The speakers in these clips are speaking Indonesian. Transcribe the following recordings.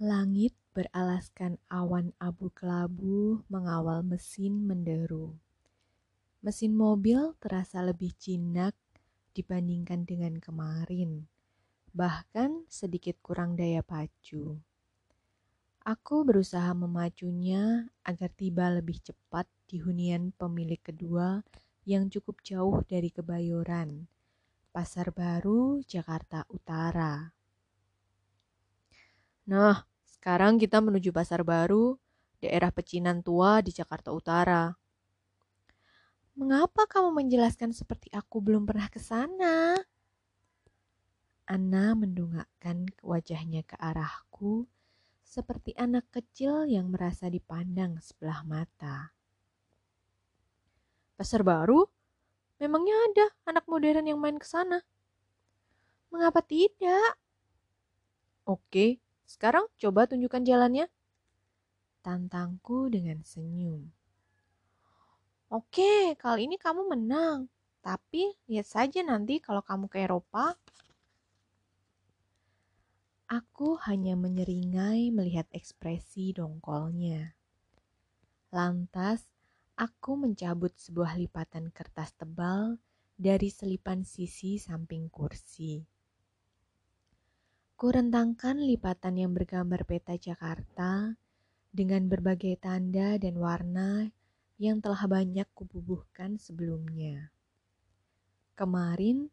Langit beralaskan awan abu kelabu mengawal mesin menderu. Mesin mobil terasa lebih jinak dibandingkan dengan kemarin, bahkan sedikit kurang daya pacu. Aku berusaha memacunya agar tiba lebih cepat di hunian pemilik kedua yang cukup jauh dari Kebayoran, Pasar Baru, Jakarta Utara. Nah, sekarang kita menuju Pasar Baru, daerah pecinan tua di Jakarta Utara. Mengapa kamu menjelaskan seperti aku belum pernah ke sana? Anna mendongakkan wajahnya ke arahku seperti anak kecil yang merasa dipandang sebelah mata. Pasar Baru? Memangnya ada anak modern yang main ke sana? Mengapa tidak? Oke, sekarang coba tunjukkan jalannya. Tantangku dengan senyum. Oke, kali ini kamu menang. Tapi lihat saja nanti kalau kamu ke Eropa. Aku hanya menyeringai melihat ekspresi dongkolnya. Lantas, aku mencabut sebuah lipatan kertas tebal dari selipan sisi samping kursi. Kurentangkan lipatan yang bergambar peta Jakarta dengan berbagai tanda dan warna yang telah banyak kububuhkan sebelumnya. Kemarin,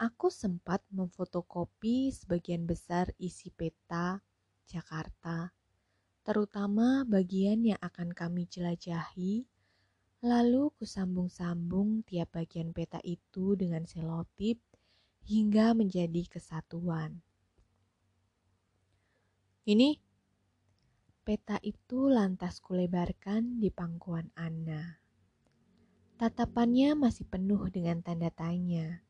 aku sempat memfotokopi sebagian besar isi peta Jakarta, terutama bagian yang akan kami jelajahi, lalu kusambung-sambung tiap bagian peta itu dengan selotip hingga menjadi kesatuan. Ini peta itu lantas kulebarkan di pangkuan Anna. Tatapannya masih penuh dengan tanda tanya.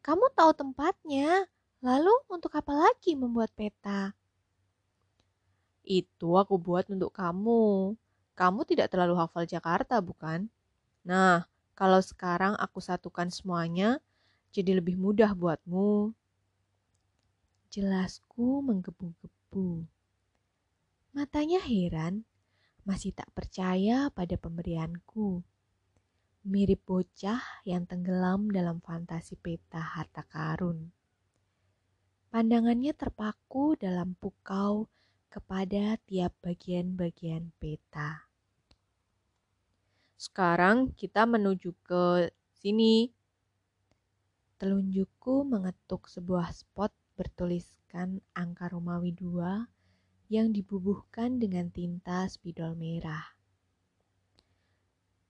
Kamu tahu tempatnya, lalu untuk apa lagi membuat peta? Itu aku buat untuk kamu. Kamu tidak terlalu hafal Jakarta, bukan? Nah, kalau sekarang aku satukan semuanya, jadi lebih mudah buatmu. Jelasku menggebu-gebu. Matanya heran, masih tak percaya pada pemberianku. Mirip bocah yang tenggelam dalam fantasi peta harta karun. Pandangannya terpaku dalam pukau kepada tiap bagian-bagian peta. Sekarang kita menuju ke sini. Telunjukku mengetuk sebuah spot bertuliskan angka Romawi 2 yang dibubuhkan dengan tinta spidol merah.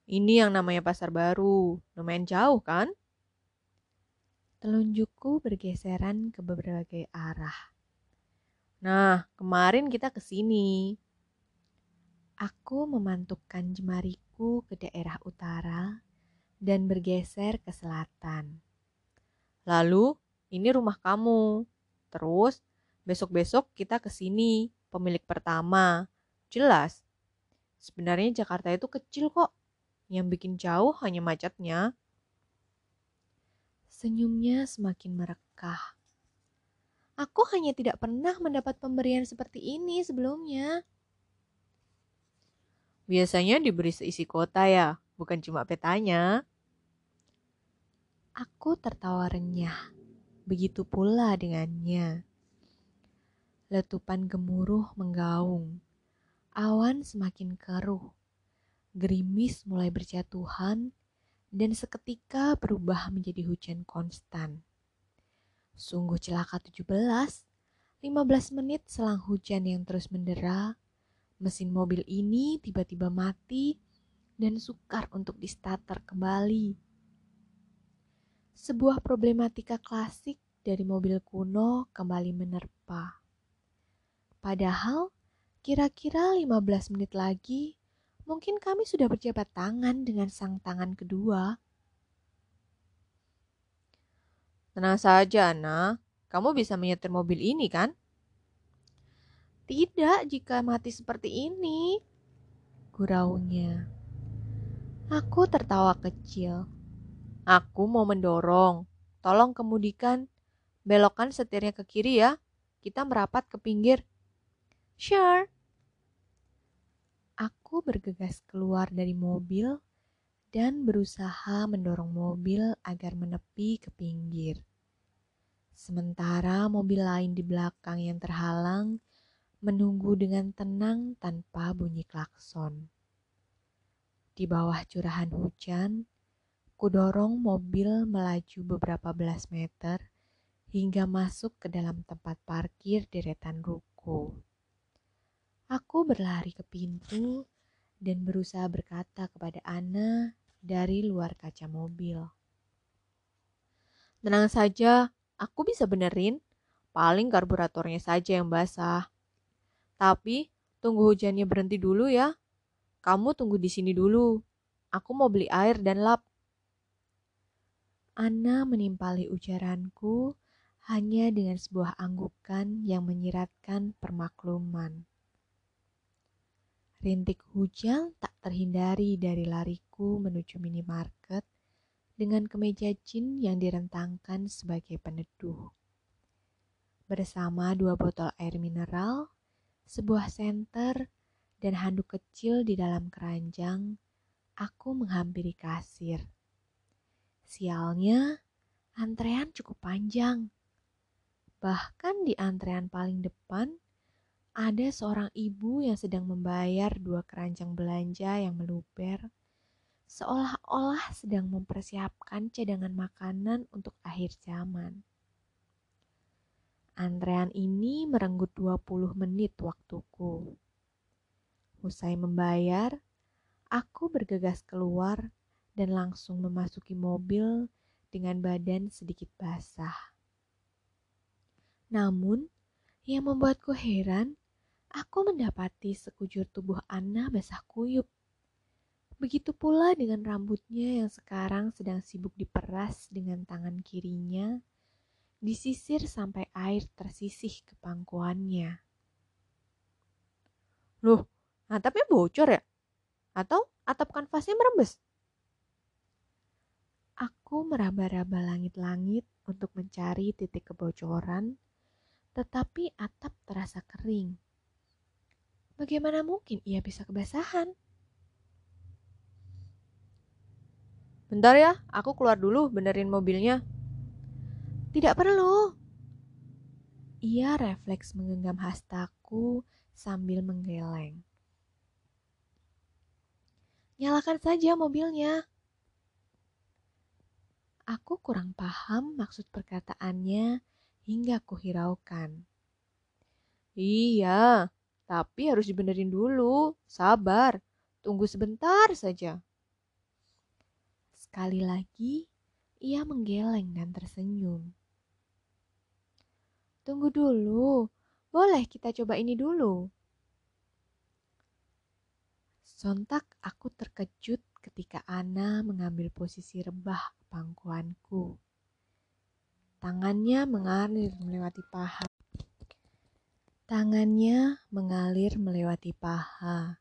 Ini yang namanya pasar baru, lumayan jauh kan? Telunjukku bergeseran ke berbagai arah. Nah, kemarin kita ke sini. Aku memantupkan jemariku ke daerah utara dan bergeser ke selatan. Lalu, ini rumah kamu. Terus besok-besok kita ke sini, pemilik pertama. Jelas. Sebenarnya Jakarta itu kecil kok. Yang bikin jauh hanya macetnya. Senyumnya semakin merekah. Aku hanya tidak pernah mendapat pemberian seperti ini sebelumnya. Biasanya diberi seisi kota ya, bukan cuma petanya. Aku tertawa renyah. Begitu pula dengannya. Letupan gemuruh menggaung. Awan semakin keruh. Gerimis mulai berjatuhan dan seketika berubah menjadi hujan konstan. Sungguh celaka 17. 15 menit selang hujan yang terus mendera, mesin mobil ini tiba-tiba mati dan sukar untuk di starter kembali sebuah problematika klasik dari mobil kuno kembali menerpa. Padahal, kira-kira 15 menit lagi, mungkin kami sudah berjabat tangan dengan sang tangan kedua. Tenang saja, Ana. Kamu bisa menyetir mobil ini, kan? Tidak jika mati seperti ini, guraunya. Aku tertawa kecil. Aku mau mendorong. Tolong kemudikan, belokkan setirnya ke kiri ya. kita merapat ke pinggir. Sure. Aku bergegas keluar dari mobil dan berusaha mendorong mobil agar menepi ke pinggir. Sementara mobil lain di belakang yang terhalang menunggu dengan tenang tanpa bunyi klakson. Di bawah curahan hujan, kudorong mobil melaju beberapa belas meter hingga masuk ke dalam tempat parkir deretan ruko. Aku berlari ke pintu dan berusaha berkata kepada Ana dari luar kaca mobil. Tenang saja, aku bisa benerin. Paling karburatornya saja yang basah. Tapi tunggu hujannya berhenti dulu ya. Kamu tunggu di sini dulu. Aku mau beli air dan lap. Ana menimpali ujaranku hanya dengan sebuah anggukan yang menyiratkan permakluman. Rintik hujan tak terhindari dari lariku menuju minimarket dengan kemeja jin yang direntangkan sebagai peneduh. Bersama dua botol air mineral, sebuah senter, dan handuk kecil di dalam keranjang, aku menghampiri kasir. Sialnya, antrean cukup panjang. Bahkan di antrean paling depan, ada seorang ibu yang sedang membayar dua keranjang belanja yang meluber, seolah-olah sedang mempersiapkan cadangan makanan untuk akhir zaman. Antrean ini merenggut 20 menit waktuku. Usai membayar, aku bergegas keluar dan langsung memasuki mobil dengan badan sedikit basah. Namun, yang membuatku heran aku mendapati sekujur tubuh Anna basah kuyup. Begitu pula dengan rambutnya yang sekarang sedang sibuk diperas dengan tangan kirinya, disisir sampai air tersisih ke pangkuannya. Loh, atapnya bocor ya? Atau atap kanvasnya merembes? Aku meraba-raba langit-langit untuk mencari titik kebocoran, tetapi atap terasa kering. Bagaimana mungkin ia bisa kebasahan? Bentar ya, aku keluar dulu benerin mobilnya. Tidak perlu. Ia refleks menggenggam hastaku sambil menggeleng. Nyalakan saja mobilnya. Aku kurang paham maksud perkataannya hingga kuhiraukan. Iya, tapi harus dibenerin dulu. Sabar, tunggu sebentar saja. Sekali lagi, ia menggeleng dan tersenyum. Tunggu dulu, boleh kita coba ini dulu. Sontak aku terkejut ketika Ana mengambil posisi rebah pangkuanku. Tangannya mengalir melewati paha. Tangannya mengalir melewati paha.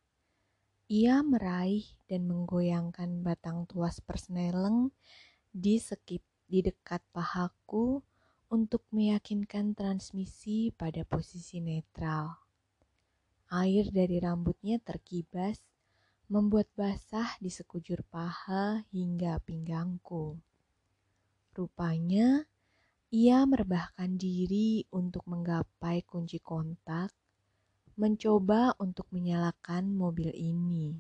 Ia meraih dan menggoyangkan batang tuas persneleng di sekip di dekat pahaku untuk meyakinkan transmisi pada posisi netral. Air dari rambutnya terkibas, membuat basah di sekujur paha hingga pinggangku. Rupanya, ia merebahkan diri untuk menggapai kunci kontak, mencoba untuk menyalakan mobil ini.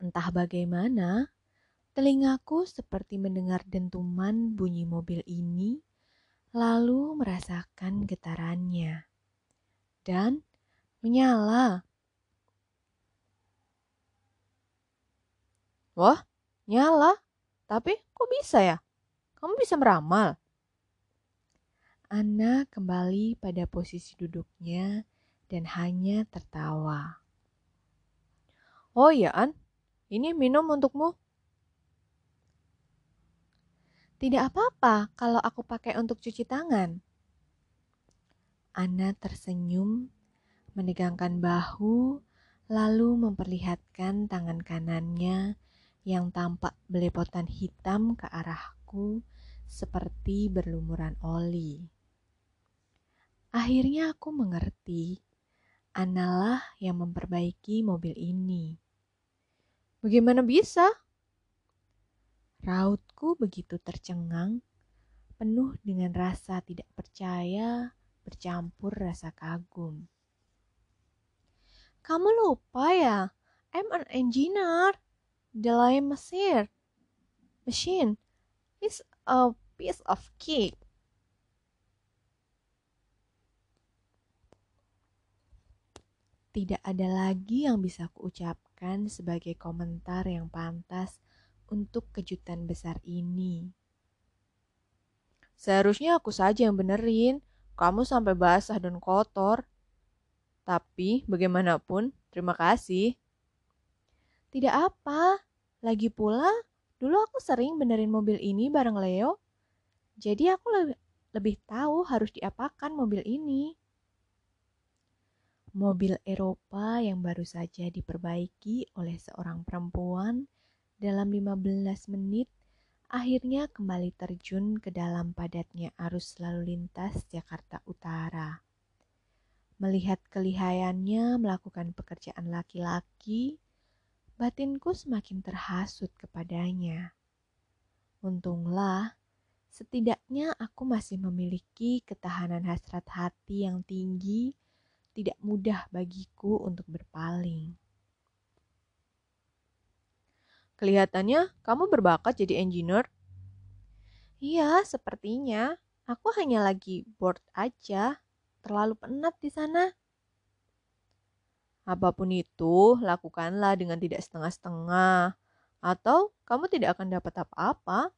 Entah bagaimana, telingaku seperti mendengar dentuman bunyi mobil ini, lalu merasakan getarannya, dan menyala. Wah, nyala. Tapi kok bisa ya? Kamu bisa meramal? Ana kembali pada posisi duduknya dan hanya tertawa. Oh iya, An. Ini minum untukmu. Tidak apa-apa kalau aku pakai untuk cuci tangan. Ana tersenyum, menegangkan bahu, lalu memperlihatkan tangan kanannya yang tampak belepotan hitam ke arahku seperti berlumuran oli. Akhirnya aku mengerti. Analah yang memperbaiki mobil ini. Bagaimana bisa? Rautku begitu tercengang, penuh dengan rasa tidak percaya bercampur rasa kagum. Kamu lupa ya? I'm an engineer. Line Mesir. Machine is a piece of cake. Tidak ada lagi yang bisa kuucapkan sebagai komentar yang pantas untuk kejutan besar ini. Seharusnya aku saja yang benerin. Kamu sampai basah dan kotor. Tapi bagaimanapun, terima kasih. Tidak apa. Lagi pula, dulu aku sering benerin mobil ini bareng Leo. Jadi aku lebih, lebih tahu harus diapakan mobil ini. Mobil Eropa yang baru saja diperbaiki oleh seorang perempuan dalam 15 menit akhirnya kembali terjun ke dalam padatnya arus lalu lintas Jakarta Utara. Melihat kelihayannya melakukan pekerjaan laki-laki, batinku semakin terhasut kepadanya. Untunglah, setidaknya aku masih memiliki ketahanan hasrat hati yang tinggi tidak mudah bagiku untuk berpaling. Kelihatannya kamu berbakat jadi engineer. Iya, sepertinya. Aku hanya lagi bored aja. Terlalu penat di sana. Apa pun itu, lakukanlah dengan tidak setengah-setengah. Atau kamu tidak akan dapat apa-apa.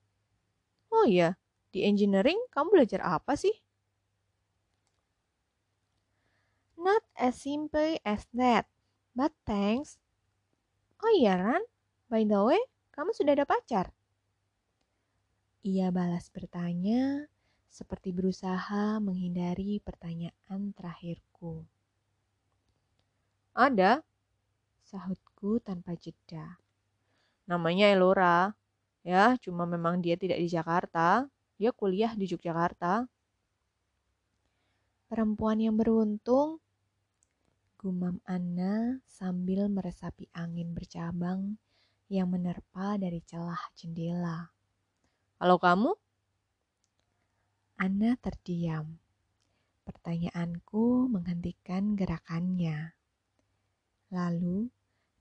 Oh iya, di engineering kamu belajar apa sih? Not as simple as that, but thanks. Oh iya Ran, by the way, kamu sudah ada pacar? Ia balas bertanya, seperti berusaha menghindari pertanyaan terakhirku. Ada, sahutku tanpa jeda. Namanya Elora. Ya, cuma memang dia tidak di Jakarta. Dia kuliah di Yogyakarta. Perempuan yang beruntung gumam Anna sambil meresapi angin bercabang yang menerpa dari celah jendela. Kalau kamu? Anna terdiam. Pertanyaanku menghentikan gerakannya. Lalu,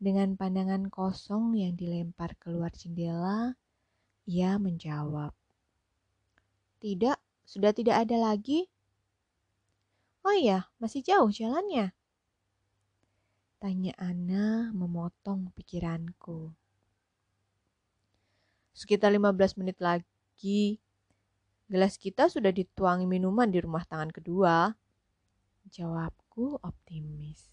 dengan pandangan kosong yang dilempar keluar jendela, ia menjawab. Tidak, sudah tidak ada lagi. Oh iya, masih jauh jalannya. Tanya Ana memotong pikiranku. Sekitar 15 menit lagi, gelas kita sudah dituangi minuman di rumah tangan kedua. Jawabku optimis.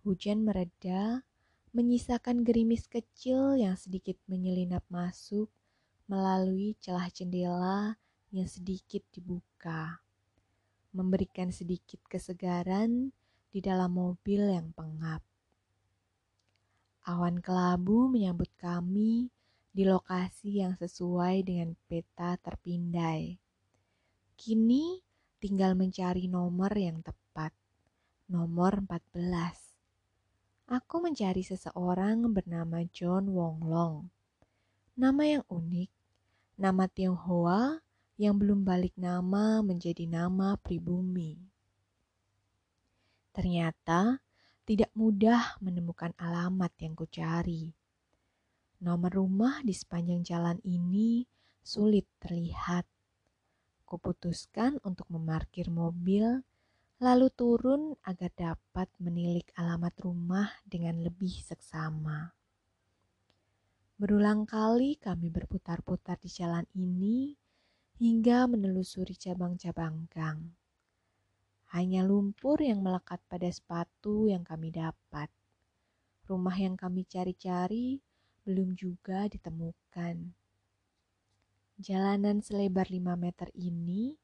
Hujan mereda, menyisakan gerimis kecil yang sedikit menyelinap masuk melalui celah jendela yang sedikit dibuka, memberikan sedikit kesegaran di dalam mobil yang pengap. Awan kelabu menyambut kami di lokasi yang sesuai dengan peta terpindai. Kini tinggal mencari nomor yang tepat. Nomor 14. Aku mencari seseorang bernama John Wong Long. Nama yang unik, nama Tionghoa yang belum balik nama menjadi nama pribumi. Ternyata tidak mudah menemukan alamat yang kucari. Nomor rumah di sepanjang jalan ini sulit terlihat. Kuputuskan untuk memarkir mobil, lalu turun agar dapat menilik alamat rumah dengan lebih seksama. Berulang kali kami berputar-putar di jalan ini hingga menelusuri cabang-cabang gang. Hanya lumpur yang melekat pada sepatu yang kami dapat. Rumah yang kami cari-cari belum juga ditemukan. Jalanan selebar 5 meter ini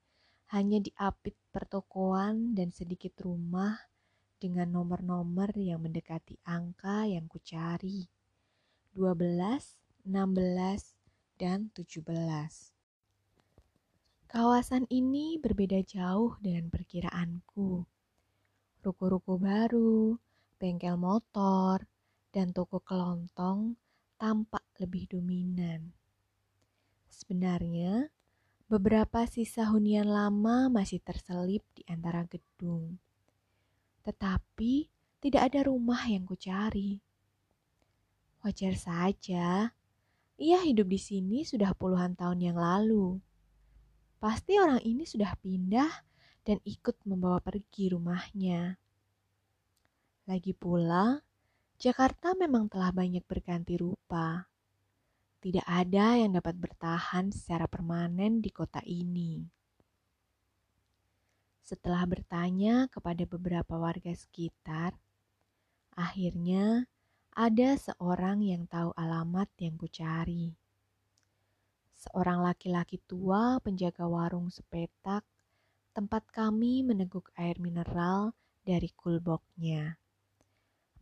hanya diapit pertokoan dan sedikit rumah dengan nomor-nomor yang mendekati angka yang kucari. 12, 16, dan 17. Kawasan ini berbeda jauh dengan perkiraanku. Ruko-ruko baru, bengkel motor, dan toko kelontong tampak lebih dominan. Sebenarnya, beberapa sisa hunian lama masih terselip di antara gedung. Tetapi tidak ada rumah yang kucari. Wajar saja, ia hidup di sini sudah puluhan tahun yang lalu. Pasti orang ini sudah pindah dan ikut membawa pergi rumahnya. Lagi pula, Jakarta memang telah banyak berganti rupa. Tidak ada yang dapat bertahan secara permanen di kota ini. Setelah bertanya kepada beberapa warga sekitar, akhirnya ada seorang yang tahu alamat yang kucari seorang laki-laki tua penjaga warung sepetak tempat kami meneguk air mineral dari kulboknya.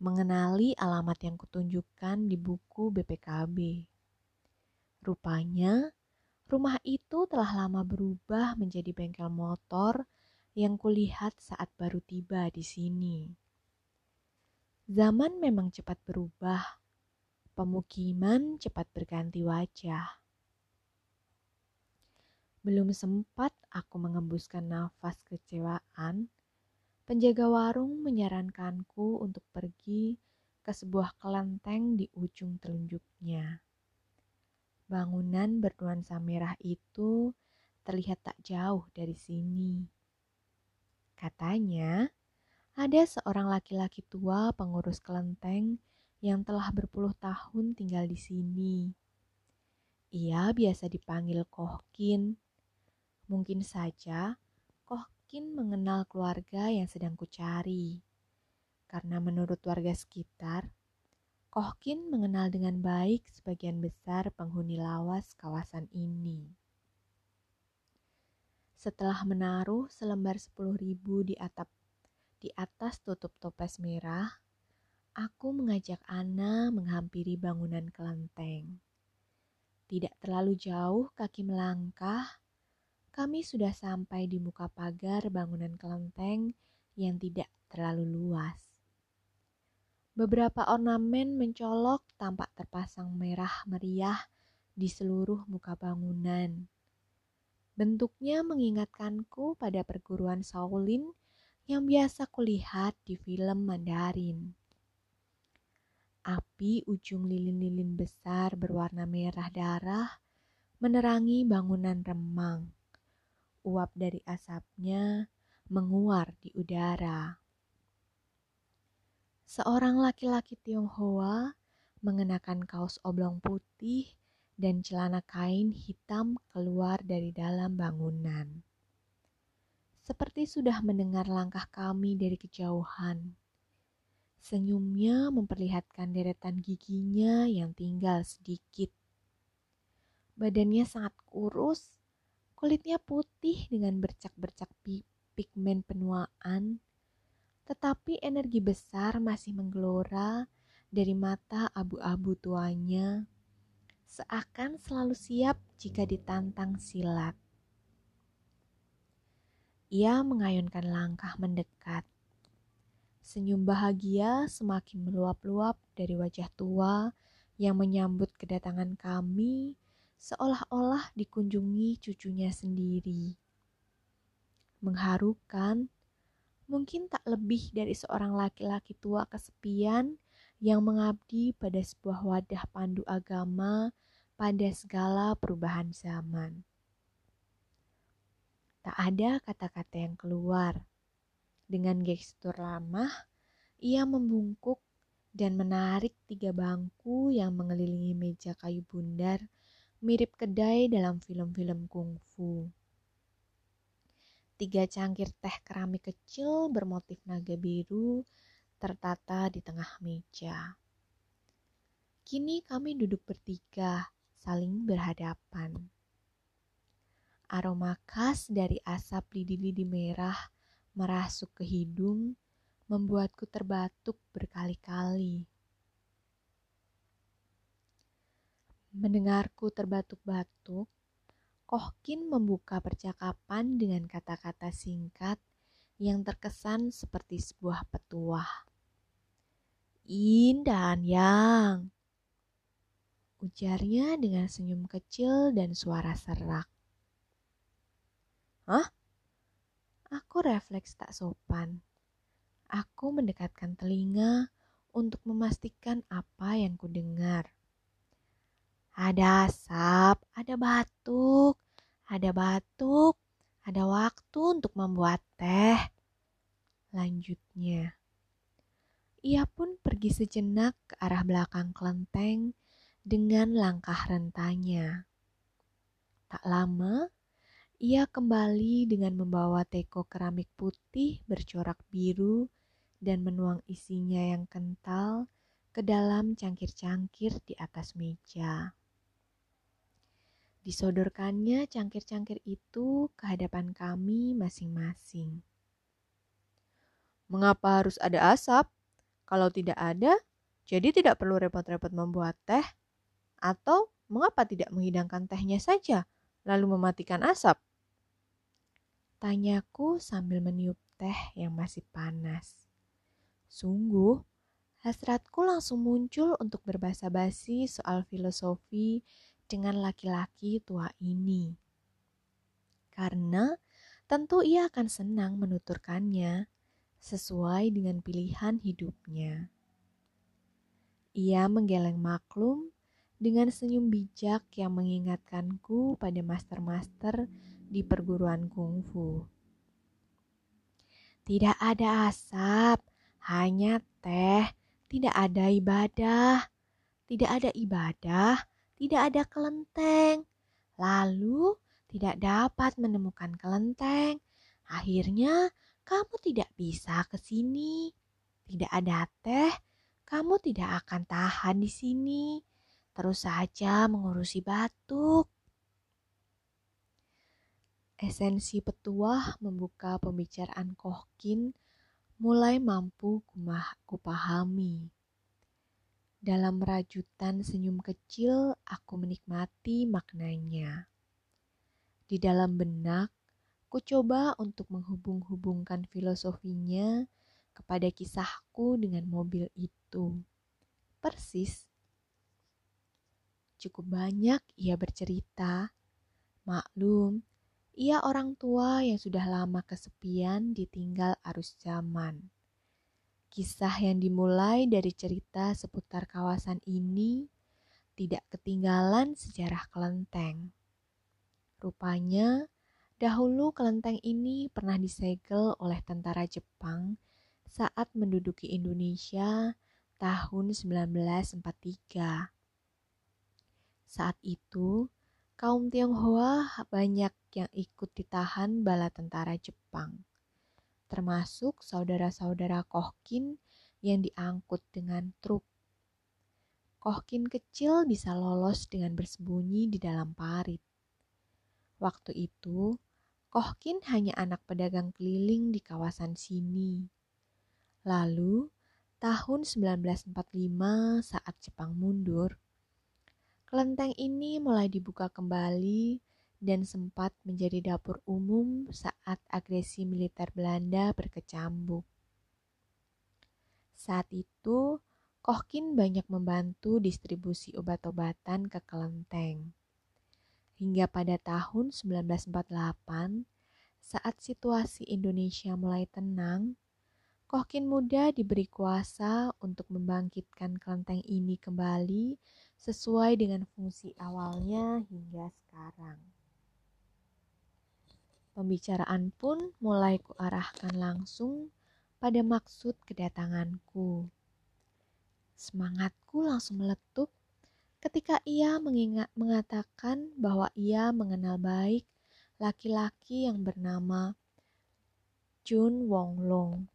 Mengenali alamat yang kutunjukkan di buku BPKB. Rupanya, rumah itu telah lama berubah menjadi bengkel motor yang kulihat saat baru tiba di sini. Zaman memang cepat berubah, pemukiman cepat berganti wajah. Belum sempat aku mengembuskan nafas kecewaan, penjaga warung menyarankanku untuk pergi ke sebuah kelenteng di ujung telunjuknya. Bangunan bernuansa merah itu terlihat tak jauh dari sini. Katanya, ada seorang laki-laki tua pengurus kelenteng yang telah berpuluh tahun tinggal di sini. Ia biasa dipanggil Kohkin Mungkin saja Kohkin mengenal keluarga yang sedang kucari. Karena menurut warga sekitar, Kohkin mengenal dengan baik sebagian besar penghuni lawas kawasan ini. Setelah menaruh selembar sepuluh ribu di atap di atas tutup toples merah, aku mengajak Ana menghampiri bangunan kelenteng. Tidak terlalu jauh kaki melangkah, kami sudah sampai di muka pagar bangunan kelenteng yang tidak terlalu luas. Beberapa ornamen mencolok tampak terpasang merah meriah di seluruh muka bangunan. Bentuknya mengingatkanku pada perguruan Shaolin yang biasa kulihat di film Mandarin. Api ujung lilin-lilin besar berwarna merah darah menerangi bangunan remang uap dari asapnya menguar di udara. Seorang laki-laki Tionghoa mengenakan kaos oblong putih dan celana kain hitam keluar dari dalam bangunan. Seperti sudah mendengar langkah kami dari kejauhan. Senyumnya memperlihatkan deretan giginya yang tinggal sedikit. Badannya sangat kurus Kulitnya putih dengan bercak-bercak pigmen penuaan, tetapi energi besar masih menggelora dari mata abu-abu tuanya, seakan selalu siap jika ditantang silat. Ia mengayunkan langkah mendekat. Senyum bahagia semakin meluap-luap dari wajah tua yang menyambut kedatangan kami seolah-olah dikunjungi cucunya sendiri. Mengharukan, mungkin tak lebih dari seorang laki-laki tua kesepian yang mengabdi pada sebuah wadah pandu agama pada segala perubahan zaman. Tak ada kata-kata yang keluar. Dengan gestur ramah, ia membungkuk dan menarik tiga bangku yang mengelilingi meja kayu bundar mirip kedai dalam film-film kungfu. Tiga cangkir teh keramik kecil bermotif naga biru tertata di tengah meja. Kini kami duduk bertiga, saling berhadapan. Aroma khas dari asap lidi-lidi merah merasuk ke hidung, membuatku terbatuk berkali-kali. Mendengarku terbatuk-batuk, Kohkin membuka percakapan dengan kata-kata singkat yang terkesan seperti sebuah petuah. In dan Yang. Ujarnya dengan senyum kecil dan suara serak. Hah? Aku refleks tak sopan. Aku mendekatkan telinga untuk memastikan apa yang kudengar. Ada asap, ada batuk, ada batuk, ada waktu untuk membuat teh. Lanjutnya. Ia pun pergi sejenak ke arah belakang kelenteng dengan langkah rentanya. Tak lama, ia kembali dengan membawa teko keramik putih bercorak biru dan menuang isinya yang kental ke dalam cangkir-cangkir di atas meja. Disodorkannya cangkir-cangkir itu ke hadapan kami masing-masing. Mengapa harus ada asap? Kalau tidak ada, jadi tidak perlu repot-repot membuat teh. Atau mengapa tidak menghidangkan tehnya saja, lalu mematikan asap? Tanyaku sambil meniup teh yang masih panas. Sungguh, hasratku langsung muncul untuk berbahasa basi soal filosofi dengan laki-laki tua ini. Karena tentu ia akan senang menuturkannya sesuai dengan pilihan hidupnya. Ia menggeleng maklum dengan senyum bijak yang mengingatkanku pada master-master di perguruan kungfu. Tidak ada asap, hanya teh, tidak ada ibadah, tidak ada ibadah, tidak ada kelenteng. Lalu tidak dapat menemukan kelenteng. Akhirnya kamu tidak bisa ke sini. Tidak ada teh, kamu tidak akan tahan di sini. Terus saja mengurusi batuk. Esensi petuah membuka pembicaraan Kohkin mulai mampu kumah, kupahami. Dalam rajutan senyum kecil, aku menikmati maknanya. Di dalam benak, Ku coba untuk menghubung-hubungkan filosofinya kepada kisahku dengan mobil itu. Persis. Cukup banyak ia bercerita. Maklum, ia orang tua yang sudah lama kesepian ditinggal arus zaman. Kisah yang dimulai dari cerita seputar kawasan ini tidak ketinggalan sejarah kelenteng. Rupanya, Dahulu kelenteng ini pernah disegel oleh tentara Jepang saat menduduki Indonesia tahun 1943. Saat itu, kaum Tionghoa banyak yang ikut ditahan bala tentara Jepang, termasuk saudara-saudara Kohkin yang diangkut dengan truk. Kohkin kecil bisa lolos dengan bersembunyi di dalam parit. Waktu itu, Kohkin hanya anak pedagang keliling di kawasan sini. Lalu, tahun 1945 saat Jepang mundur, kelenteng ini mulai dibuka kembali dan sempat menjadi dapur umum saat agresi militer Belanda berkecambuk. Saat itu, Kohkin banyak membantu distribusi obat-obatan ke kelenteng. Hingga pada tahun 1948, saat situasi Indonesia mulai tenang, Kohkin muda diberi kuasa untuk membangkitkan kelenteng ini kembali sesuai dengan fungsi awalnya hingga sekarang. Pembicaraan pun mulai kuarahkan langsung pada maksud kedatanganku. Semangatku langsung meletup ketika ia mengingat, mengatakan bahwa ia mengenal baik laki-laki yang bernama Jun Wonglong.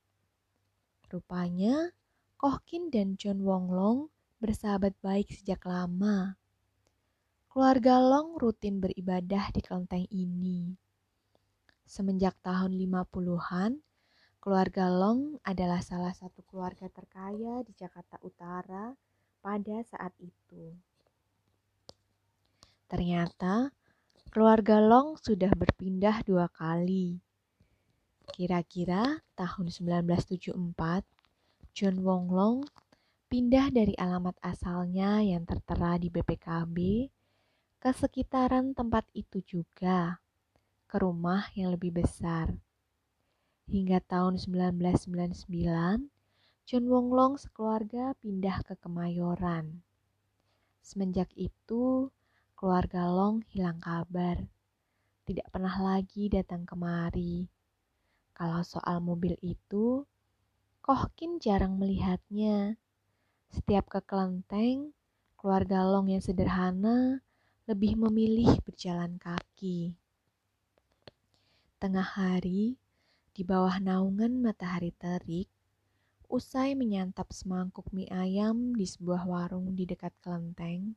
Rupanya, Kohkin dan John Wonglong bersahabat baik sejak lama. Keluarga Long rutin beribadah di kelenteng ini. Semenjak tahun 50-an, keluarga Long adalah salah satu keluarga terkaya di Jakarta Utara pada saat itu. Ternyata Keluarga Long sudah berpindah dua kali. Kira-kira tahun 1974, John Wong Long pindah dari alamat asalnya yang tertera di BPKB ke sekitaran tempat itu juga, ke rumah yang lebih besar. Hingga tahun 1999, John Wong Long sekeluarga pindah ke Kemayoran. Semenjak itu, keluarga Long hilang kabar. Tidak pernah lagi datang kemari. Kalau soal mobil itu, Kohkin jarang melihatnya. Setiap ke kelenteng, keluarga Long yang sederhana lebih memilih berjalan kaki. Tengah hari, di bawah naungan matahari terik, usai menyantap semangkuk mie ayam di sebuah warung di dekat kelenteng,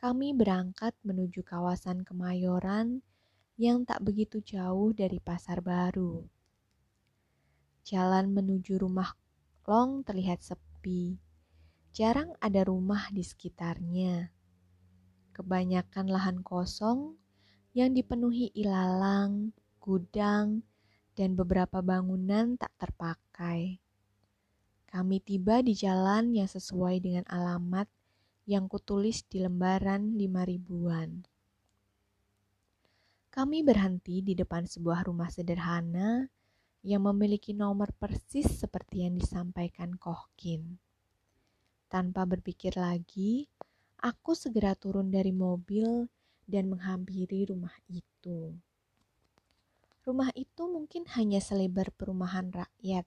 kami berangkat menuju kawasan Kemayoran yang tak begitu jauh dari Pasar Baru. Jalan menuju rumah Long terlihat sepi. Jarang ada rumah di sekitarnya. Kebanyakan lahan kosong yang dipenuhi ilalang, gudang, dan beberapa bangunan tak terpakai. Kami tiba di jalan yang sesuai dengan alamat yang kutulis di lembaran lima ribuan. Kami berhenti di depan sebuah rumah sederhana yang memiliki nomor persis seperti yang disampaikan Kohkin. Tanpa berpikir lagi, aku segera turun dari mobil dan menghampiri rumah itu. Rumah itu mungkin hanya selebar perumahan rakyat,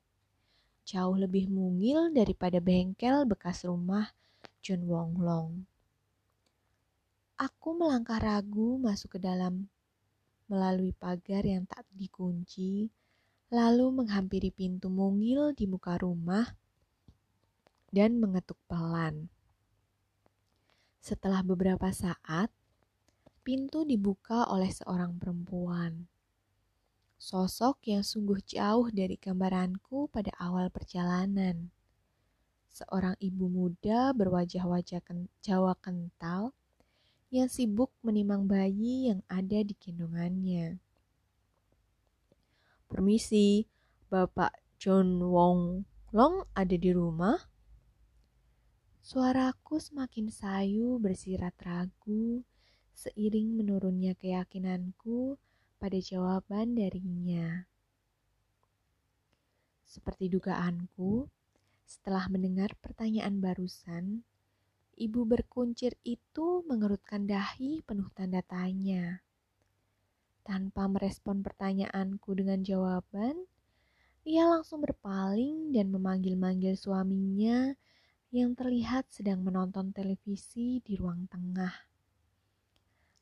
jauh lebih mungil daripada bengkel bekas rumah John Wong Long. Aku melangkah ragu masuk ke dalam melalui pagar yang tak dikunci, lalu menghampiri pintu mungil di muka rumah dan mengetuk pelan. Setelah beberapa saat, pintu dibuka oleh seorang perempuan. Sosok yang sungguh jauh dari gambaranku pada awal perjalanan seorang ibu muda berwajah-wajah ken Jawa kental yang sibuk menimang bayi yang ada di gendongannya. Permisi, Bapak John Wong Long ada di rumah? Suaraku semakin sayu bersirat ragu seiring menurunnya keyakinanku pada jawaban darinya. Seperti dugaanku, setelah mendengar pertanyaan barusan, ibu berkuncir itu mengerutkan dahi penuh tanda tanya. Tanpa merespon pertanyaanku dengan jawaban, ia langsung berpaling dan memanggil-manggil suaminya yang terlihat sedang menonton televisi di ruang tengah.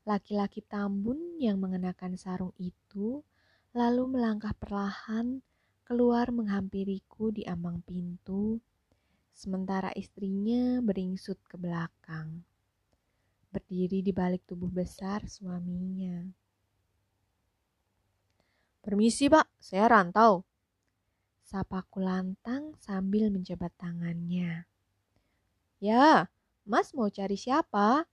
Laki-laki tambun yang mengenakan sarung itu lalu melangkah perlahan keluar menghampiriku di ambang pintu, sementara istrinya beringsut ke belakang, berdiri di balik tubuh besar suaminya. Permisi, Pak, saya rantau. Sapaku lantang sambil menjabat tangannya. Ya, Mas mau cari siapa?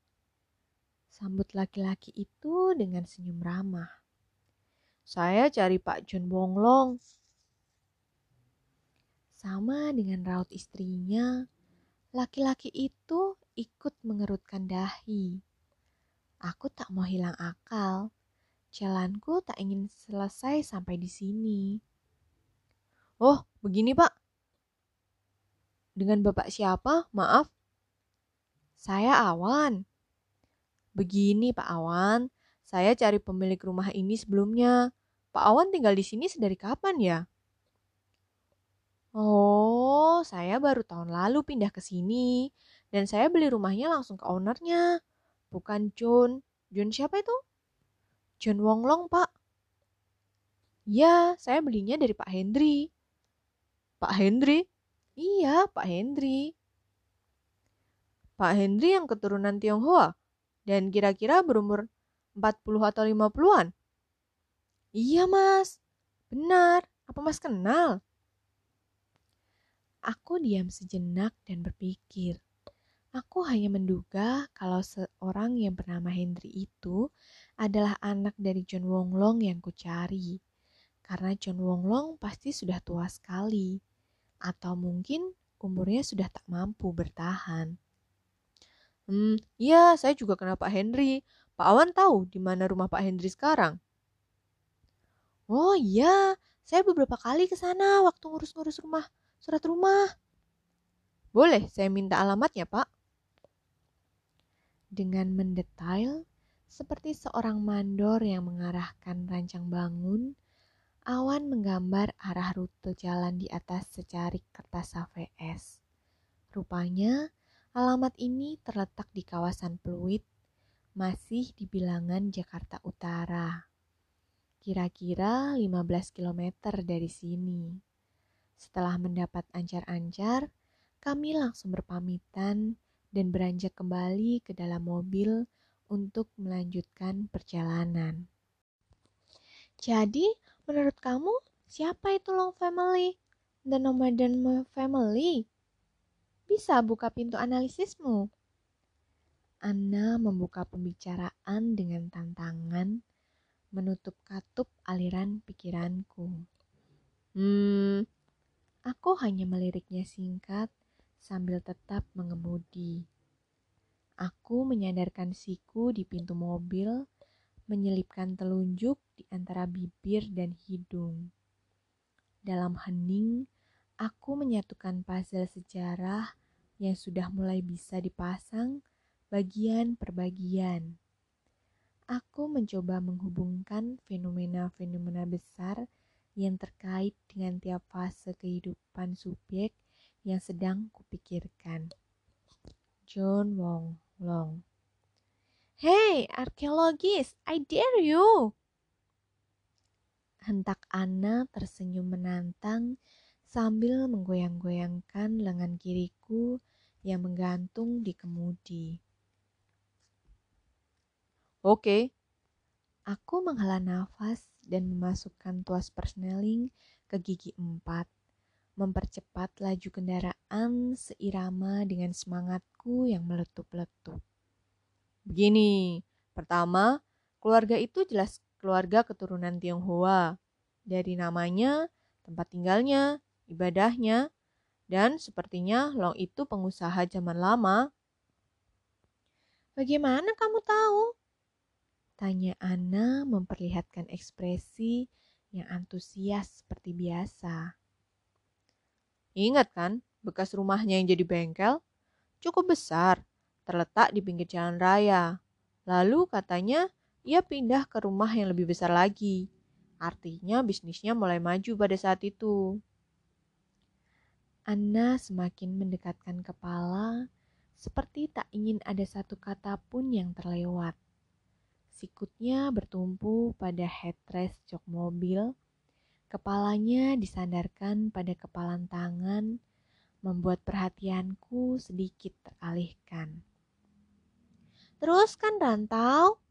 Sambut laki-laki itu dengan senyum ramah. Saya cari Pak John Bonglong. Sama dengan raut istrinya, laki-laki itu ikut mengerutkan dahi. Aku tak mau hilang akal. Jalanku tak ingin selesai sampai di sini. Oh, begini pak. Dengan bapak siapa? Maaf. Saya Awan. Begini Pak Awan, saya cari pemilik rumah ini sebelumnya. Pak Awan tinggal di sini sedari kapan ya? Oh, saya baru tahun lalu pindah ke sini dan saya beli rumahnya langsung ke ownernya. Bukan John. John siapa itu? John Wonglong, Pak. Ya, saya belinya dari Pak Hendri. Pak Hendri? Iya, Pak Hendri. Pak Hendri yang keturunan Tionghoa dan kira-kira berumur 40 atau 50-an? Iya, Mas. Benar. Apa Mas kenal? Aku diam sejenak dan berpikir, Aku hanya menduga kalau seorang yang bernama Henry itu adalah anak dari John Wonglong yang kucari. Karena John Wonglong pasti sudah tua sekali. Atau mungkin umurnya sudah tak mampu bertahan. Hmm, iya, saya juga kenal Pak Henry. Pak Awan tahu di mana rumah Pak Henry sekarang? Oh iya, saya beberapa kali ke sana waktu ngurus-ngurus rumah, surat rumah. Boleh saya minta alamatnya, Pak? Dengan mendetail, seperti seorang mandor yang mengarahkan rancang bangun, awan menggambar arah rute jalan di atas secarik kertas HVS. Rupanya, alamat ini terletak di kawasan Pluit, masih di bilangan Jakarta Utara. Kira-kira 15 km dari sini. Setelah mendapat ancar-ancar, kami langsung berpamitan dan beranjak kembali ke dalam mobil untuk melanjutkan perjalanan. Jadi, menurut kamu siapa itu Long Family dan Nomaden Family? Bisa buka pintu analisismu. Anna membuka pembicaraan dengan tantangan, menutup katup aliran pikiranku. Hmm, aku hanya meliriknya singkat sambil tetap mengemudi. Aku menyadarkan siku di pintu mobil, menyelipkan telunjuk di antara bibir dan hidung. Dalam hening, aku menyatukan puzzle sejarah yang sudah mulai bisa dipasang bagian per bagian. Aku mencoba menghubungkan fenomena-fenomena besar yang terkait dengan tiap fase kehidupan subjek yang sedang kupikirkan. John Wong Long. Hey, arkeologis, I dare you. Hentak Anna tersenyum menantang sambil menggoyang-goyangkan lengan kiriku yang menggantung di kemudi. Oke. Aku menghela nafas dan memasukkan tuas persneling ke gigi empat mempercepat laju kendaraan seirama dengan semangatku yang meletup-letup. Begini, pertama, keluarga itu jelas keluarga keturunan Tionghoa. Dari namanya, tempat tinggalnya, ibadahnya, dan sepertinya Long itu pengusaha zaman lama. Bagaimana kamu tahu? Tanya Anna memperlihatkan ekspresi yang antusias seperti biasa. Ingat kan, bekas rumahnya yang jadi bengkel? Cukup besar, terletak di pinggir jalan raya. Lalu katanya ia pindah ke rumah yang lebih besar lagi. Artinya bisnisnya mulai maju pada saat itu. Anna semakin mendekatkan kepala, seperti tak ingin ada satu kata pun yang terlewat. Sikutnya bertumpu pada headrest jok mobil Kepalanya disandarkan pada kepalan tangan, membuat perhatianku sedikit teralihkan. Terus kan rantau?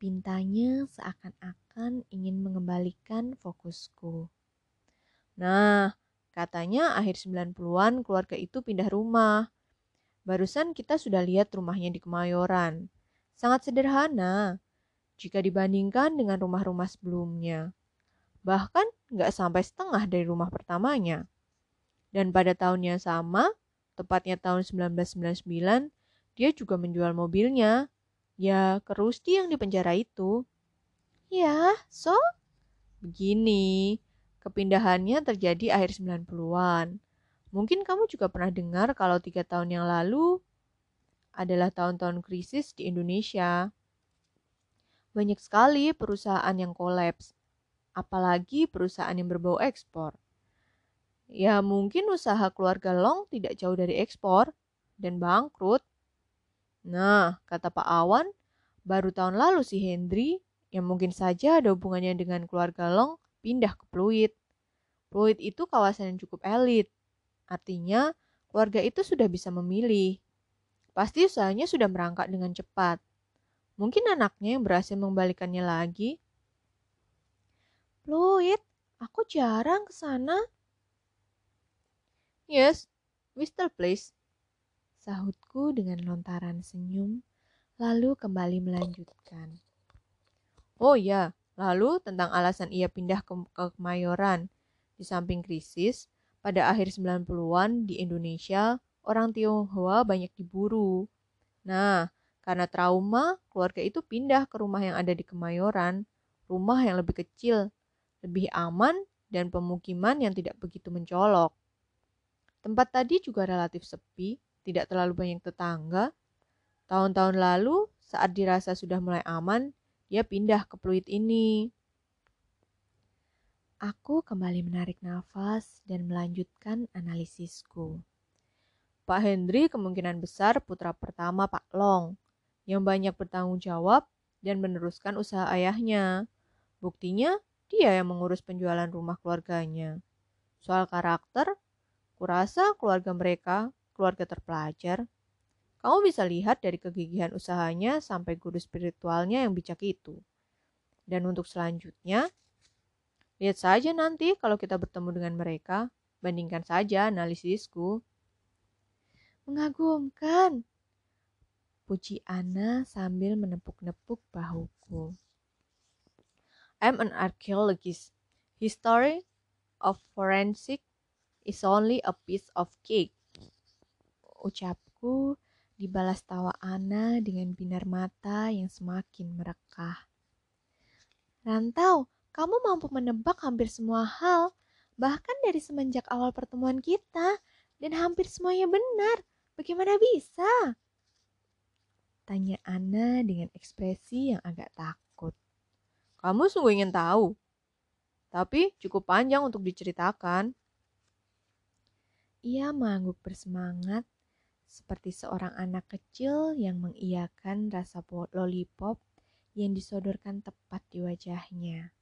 Pintanya seakan-akan ingin mengembalikan fokusku. Nah, katanya akhir 90-an keluarga itu pindah rumah. Barusan kita sudah lihat rumahnya di Kemayoran. Sangat sederhana jika dibandingkan dengan rumah-rumah sebelumnya bahkan nggak sampai setengah dari rumah pertamanya. Dan pada tahun yang sama, tepatnya tahun 1999, dia juga menjual mobilnya. Ya, ke Rusty yang di penjara itu. Ya, so? Begini, kepindahannya terjadi akhir 90-an. Mungkin kamu juga pernah dengar kalau tiga tahun yang lalu adalah tahun-tahun krisis di Indonesia. Banyak sekali perusahaan yang kolaps apalagi perusahaan yang berbau ekspor. Ya mungkin usaha keluarga Long tidak jauh dari ekspor dan bangkrut. Nah, kata Pak Awan, baru tahun lalu si Hendry yang mungkin saja ada hubungannya dengan keluarga Long pindah ke Pluit. Pluit itu kawasan yang cukup elit. Artinya, keluarga itu sudah bisa memilih. Pasti usahanya sudah merangkak dengan cepat. Mungkin anaknya yang berhasil mengembalikannya lagi Fluid, aku jarang ke sana. Yes, still place. Sahutku dengan lontaran senyum, lalu kembali melanjutkan. Oh ya, lalu tentang alasan ia pindah ke, ke Kemayoran. Di samping krisis, pada akhir 90-an di Indonesia, orang Tionghoa banyak diburu. Nah, karena trauma, keluarga itu pindah ke rumah yang ada di Kemayoran, rumah yang lebih kecil, lebih aman, dan pemukiman yang tidak begitu mencolok. Tempat tadi juga relatif sepi, tidak terlalu banyak tetangga. Tahun-tahun lalu, saat dirasa sudah mulai aman, dia pindah ke Pluit ini. Aku kembali menarik nafas dan melanjutkan analisisku. Pak Hendri kemungkinan besar putra pertama Pak Long, yang banyak bertanggung jawab dan meneruskan usaha ayahnya. Buktinya, dia yang mengurus penjualan rumah keluarganya. Soal karakter, kurasa keluarga mereka keluarga terpelajar. Kamu bisa lihat dari kegigihan usahanya sampai guru spiritualnya yang bijak itu. Dan untuk selanjutnya, lihat saja nanti kalau kita bertemu dengan mereka, bandingkan saja analisisku. Mengagumkan, puji Ana sambil menepuk-nepuk bahuku. I'm an archaeologist. History of forensic is only a piece of cake. Ucapku dibalas tawa Ana dengan binar mata yang semakin merekah. Rantau, kamu mampu menebak hampir semua hal, bahkan dari semenjak awal pertemuan kita, dan hampir semuanya benar. Bagaimana bisa? Tanya Ana dengan ekspresi yang agak takut. Kamu sungguh ingin tahu, tapi cukup panjang untuk diceritakan. Ia mengangguk bersemangat seperti seorang anak kecil yang mengiyakan rasa lollipop yang disodorkan tepat di wajahnya.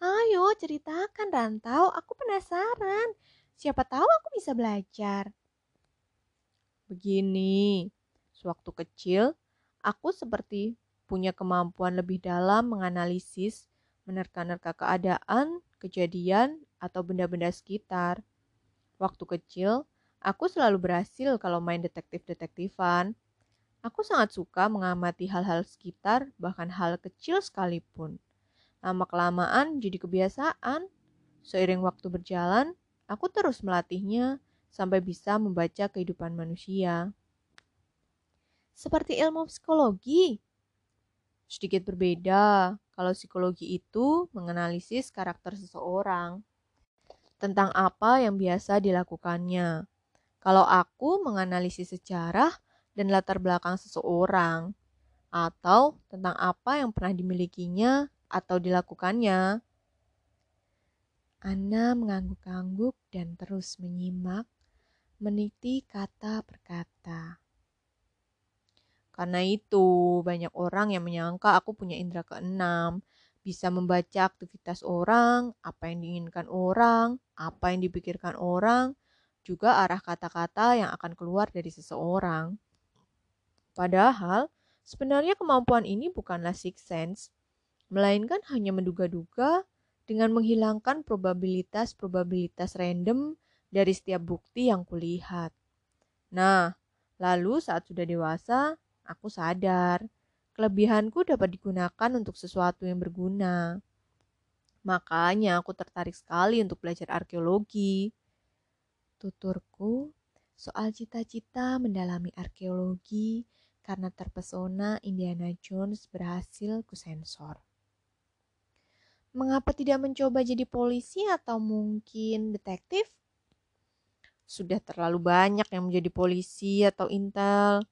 Ayo ceritakan Rantau, aku penasaran. Siapa tahu aku bisa belajar. Begini, sewaktu kecil Aku seperti punya kemampuan lebih dalam menganalisis, menerka-nerka keadaan, kejadian, atau benda-benda sekitar. Waktu kecil, aku selalu berhasil kalau main detektif-detektifan. Aku sangat suka mengamati hal-hal sekitar, bahkan hal kecil sekalipun. Lama-kelamaan jadi kebiasaan. Seiring waktu berjalan, aku terus melatihnya sampai bisa membaca kehidupan manusia seperti ilmu psikologi. Sedikit berbeda kalau psikologi itu menganalisis karakter seseorang tentang apa yang biasa dilakukannya. Kalau aku menganalisis sejarah dan latar belakang seseorang, atau tentang apa yang pernah dimilikinya atau dilakukannya. Ana mengangguk-angguk dan terus menyimak, meniti kata per kata. Karena itu, banyak orang yang menyangka aku punya indera keenam, bisa membaca aktivitas orang, apa yang diinginkan orang, apa yang dipikirkan orang, juga arah kata-kata yang akan keluar dari seseorang. Padahal, sebenarnya kemampuan ini bukanlah six sense, melainkan hanya menduga-duga dengan menghilangkan probabilitas-probabilitas random dari setiap bukti yang kulihat. Nah, lalu saat sudah dewasa, aku sadar kelebihanku dapat digunakan untuk sesuatu yang berguna. Makanya aku tertarik sekali untuk belajar arkeologi. Tuturku soal cita-cita mendalami arkeologi karena terpesona Indiana Jones berhasil kusensor. Mengapa tidak mencoba jadi polisi atau mungkin detektif? Sudah terlalu banyak yang menjadi polisi atau intel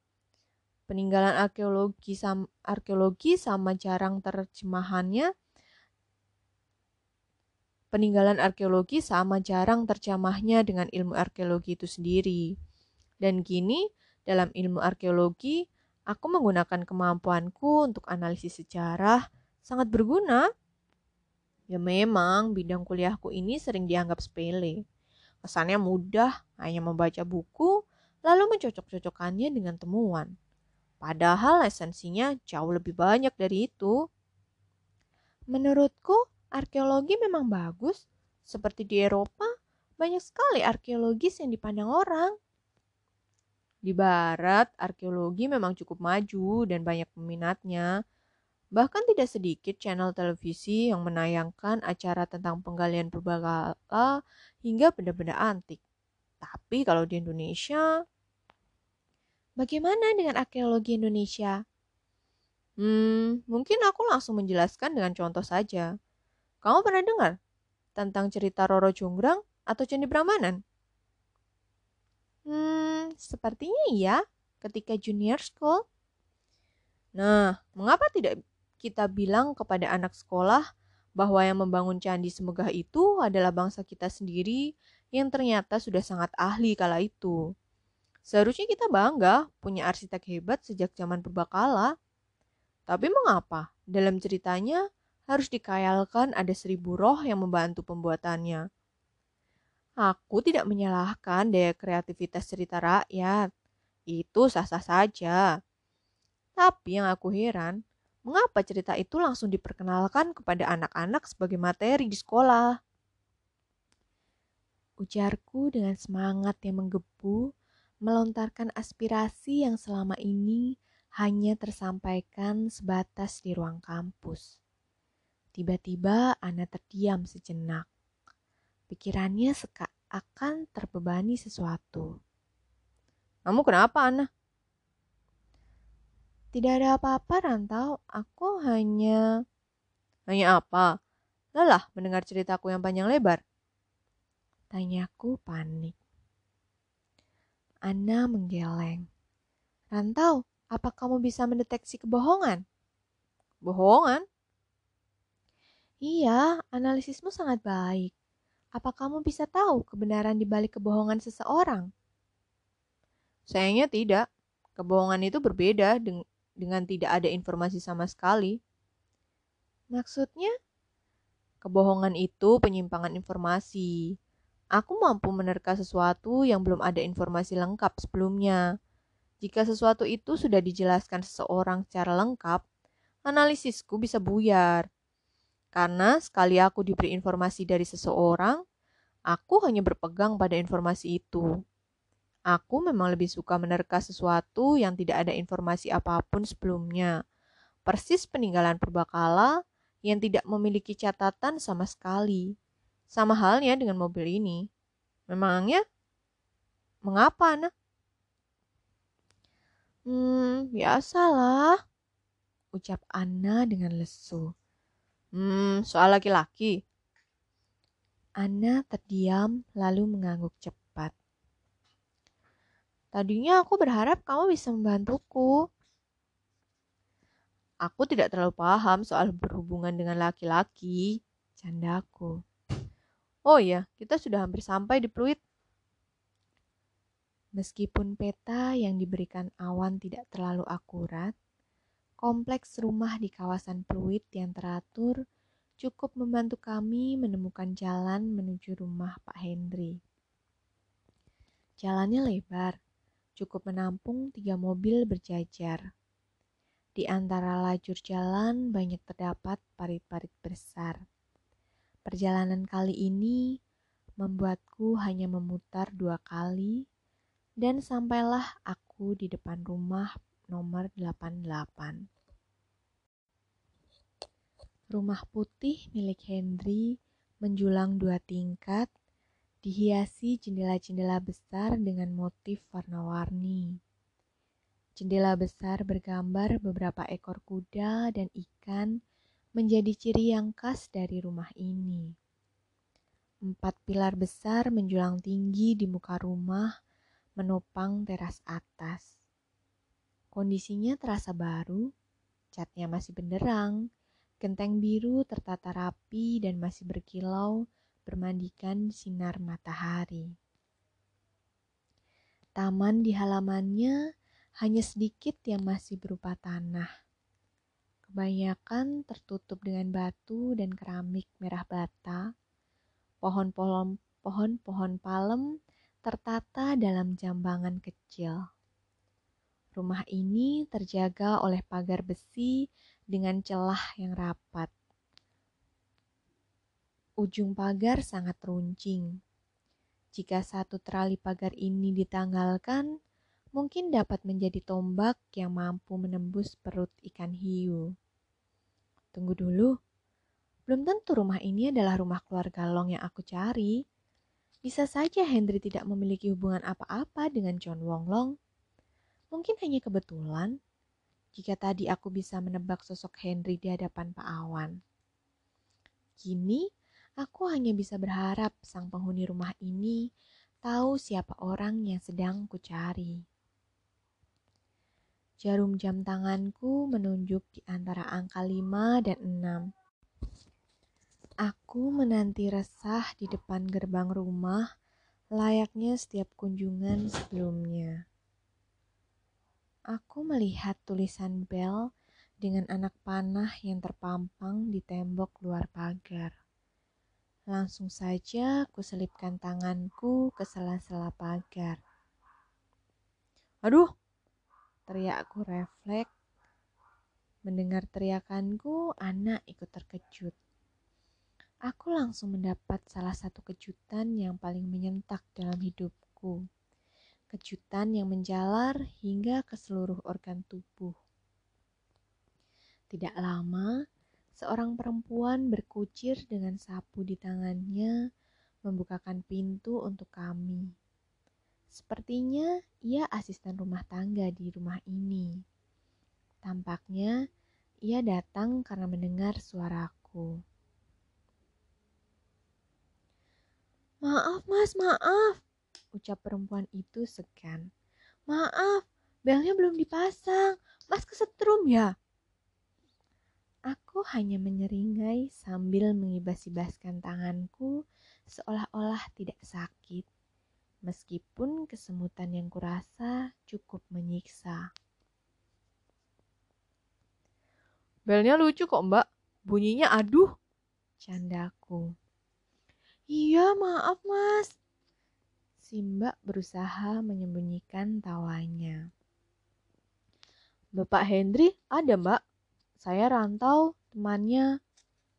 peninggalan arkeologi sama, arkeologi sama jarang terjemahannya peninggalan arkeologi sama jarang terjemahnya dengan ilmu arkeologi itu sendiri. Dan kini, dalam ilmu arkeologi, aku menggunakan kemampuanku untuk analisis sejarah sangat berguna. Ya memang, bidang kuliahku ini sering dianggap sepele. Kesannya mudah, hanya membaca buku, lalu mencocok-cocokkannya dengan temuan. Padahal esensinya jauh lebih banyak dari itu. Menurutku, arkeologi memang bagus. Seperti di Eropa, banyak sekali arkeologis yang dipandang orang. Di barat, arkeologi memang cukup maju dan banyak peminatnya. Bahkan tidak sedikit channel televisi yang menayangkan acara tentang penggalian purbakala hingga benda-benda antik. Tapi kalau di Indonesia, bagaimana dengan arkeologi Indonesia? Hmm, mungkin aku langsung menjelaskan dengan contoh saja. Kamu pernah dengar tentang cerita Roro Jonggrang atau Candi Prambanan? Hmm, sepertinya iya, ketika junior school. Nah, mengapa tidak kita bilang kepada anak sekolah bahwa yang membangun candi semegah itu adalah bangsa kita sendiri yang ternyata sudah sangat ahli kala itu. Seharusnya kita bangga punya arsitek hebat sejak zaman purbakala. Tapi mengapa dalam ceritanya harus dikayalkan ada seribu roh yang membantu pembuatannya? Aku tidak menyalahkan daya kreativitas cerita rakyat. Itu sah-sah saja. Tapi yang aku heran, mengapa cerita itu langsung diperkenalkan kepada anak-anak sebagai materi di sekolah? Ujarku dengan semangat yang menggebu, melontarkan aspirasi yang selama ini hanya tersampaikan sebatas di ruang kampus. Tiba-tiba Ana terdiam sejenak. Pikirannya seakan terbebani sesuatu. Kamu kenapa, Ana? Tidak ada apa-apa, Rantau. Aku hanya... Hanya apa? Lelah mendengar ceritaku yang panjang lebar. Tanyaku panik. Ana menggeleng. Rantau, apa kamu bisa mendeteksi kebohongan? Bohongan? Iya, analisismu sangat baik. Apa kamu bisa tahu kebenaran di balik kebohongan seseorang? Sayangnya tidak. Kebohongan itu berbeda deng dengan tidak ada informasi sama sekali. Maksudnya? Kebohongan itu penyimpangan informasi. Aku mampu menerka sesuatu yang belum ada informasi lengkap sebelumnya. Jika sesuatu itu sudah dijelaskan seseorang secara lengkap, analisisku bisa buyar. Karena sekali aku diberi informasi dari seseorang, aku hanya berpegang pada informasi itu. Aku memang lebih suka menerka sesuatu yang tidak ada informasi apa pun sebelumnya. Persis peninggalan purbakala yang tidak memiliki catatan sama sekali. Sama halnya dengan mobil ini. Memangnya mengapa, Ana? Hmm, biasalah, ucap Anna dengan lesu. Hmm, soal laki-laki. Anna terdiam lalu mengangguk cepat. Tadinya aku berharap kamu bisa membantuku. Aku tidak terlalu paham soal berhubungan dengan laki-laki, candaku. Oh iya, kita sudah hampir sampai di Pluit. Meskipun peta yang diberikan awan tidak terlalu akurat, Kompleks rumah di kawasan Pluit yang teratur cukup membantu kami menemukan jalan menuju rumah Pak Hendri. Jalannya lebar, cukup menampung tiga mobil berjajar. Di antara lajur jalan banyak terdapat parit-parit besar. Perjalanan kali ini membuatku hanya memutar dua kali dan sampailah aku di depan rumah nomor 88. Rumah putih milik Henry menjulang dua tingkat, dihiasi jendela-jendela besar dengan motif warna-warni. Jendela besar bergambar beberapa ekor kuda dan ikan menjadi ciri yang khas dari rumah ini. Empat pilar besar menjulang tinggi di muka rumah menopang teras atas. Kondisinya terasa baru, catnya masih benderang, Genteng biru tertata rapi dan masih berkilau bermandikan sinar matahari. Taman di halamannya hanya sedikit yang masih berupa tanah. Kebanyakan tertutup dengan batu dan keramik merah bata. Pohon-pohon pohon-pohon palem tertata dalam jambangan kecil. Rumah ini terjaga oleh pagar besi dengan celah yang rapat. Ujung pagar sangat runcing. Jika satu terali pagar ini ditanggalkan, mungkin dapat menjadi tombak yang mampu menembus perut ikan hiu. Tunggu dulu, belum tentu rumah ini adalah rumah keluarga Long yang aku cari. Bisa saja Henry tidak memiliki hubungan apa-apa dengan John Wong Long. Mungkin hanya kebetulan jika tadi aku bisa menebak sosok Henry di hadapan Pak Awan. Kini, aku hanya bisa berharap sang penghuni rumah ini tahu siapa orang yang sedang kucari. Jarum jam tanganku menunjuk di antara angka 5 dan 6. Aku menanti resah di depan gerbang rumah layaknya setiap kunjungan sebelumnya. Aku melihat tulisan bel dengan anak panah yang terpampang di tembok luar pagar. Langsung saja kuselipkan tanganku ke sela-sela pagar. Aduh, Teriakku refleks. Mendengar teriakanku, anak ikut terkejut. Aku langsung mendapat salah satu kejutan yang paling menyentak dalam hidupku. Kejutan yang menjalar hingga ke seluruh organ tubuh. Tidak lama, seorang perempuan berkucir dengan sapu di tangannya, membukakan pintu untuk kami. Sepertinya ia asisten rumah tangga di rumah ini. Tampaknya ia datang karena mendengar suaraku. Maaf mas, maaf, ucap perempuan itu segan. Maaf, belnya belum dipasang. Mas kesetrum ya? Aku hanya menyeringai sambil mengibas-ibaskan tanganku seolah-olah tidak sakit meskipun kesemutan yang kurasa cukup menyiksa. Belnya lucu kok mbak, bunyinya aduh. Candaku. Iya maaf mas. Si mbak berusaha menyembunyikan tawanya. Bapak Hendri ada mbak. Saya rantau temannya.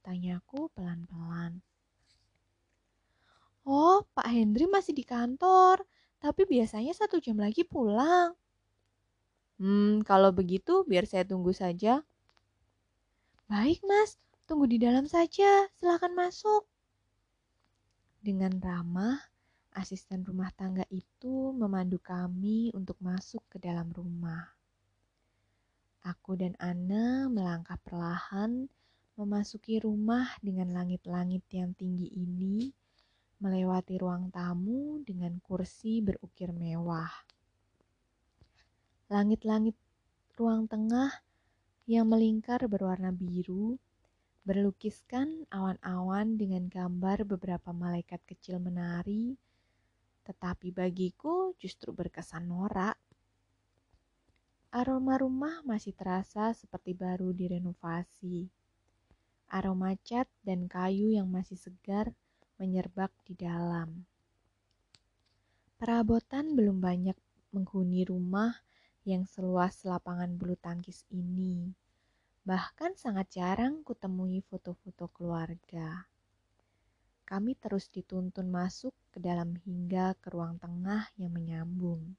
Tanyaku pelan-pelan. Oh, Pak Hendri masih di kantor, tapi biasanya satu jam lagi pulang. Hmm, kalau begitu biar saya tunggu saja. Baik, Mas. Tunggu di dalam saja. Silahkan masuk. Dengan ramah, asisten rumah tangga itu memandu kami untuk masuk ke dalam rumah. Aku dan Ana melangkah perlahan memasuki rumah dengan langit-langit yang tinggi ini melewati ruang tamu dengan kursi berukir mewah. Langit-langit ruang tengah yang melingkar berwarna biru berlukiskan awan-awan dengan gambar beberapa malaikat kecil menari, tetapi bagiku justru berkesan norak. Aroma rumah masih terasa seperti baru direnovasi. Aroma cat dan kayu yang masih segar menyerbak di dalam. Perabotan belum banyak menghuni rumah yang seluas lapangan bulu tangkis ini. Bahkan sangat jarang kutemui foto-foto keluarga. Kami terus dituntun masuk ke dalam hingga ke ruang tengah yang menyambung.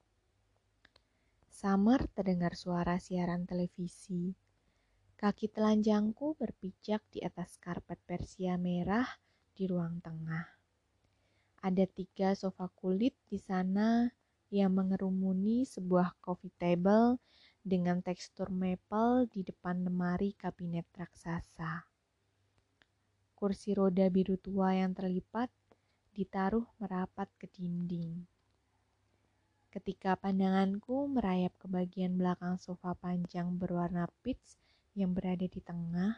Samar terdengar suara siaran televisi. Kaki telanjangku berpijak di atas karpet Persia merah di ruang tengah. Ada tiga sofa kulit di sana yang mengerumuni sebuah coffee table dengan tekstur maple di depan lemari kabinet raksasa. Kursi roda biru tua yang terlipat ditaruh merapat ke dinding. Ketika pandanganku merayap ke bagian belakang sofa panjang berwarna peach yang berada di tengah,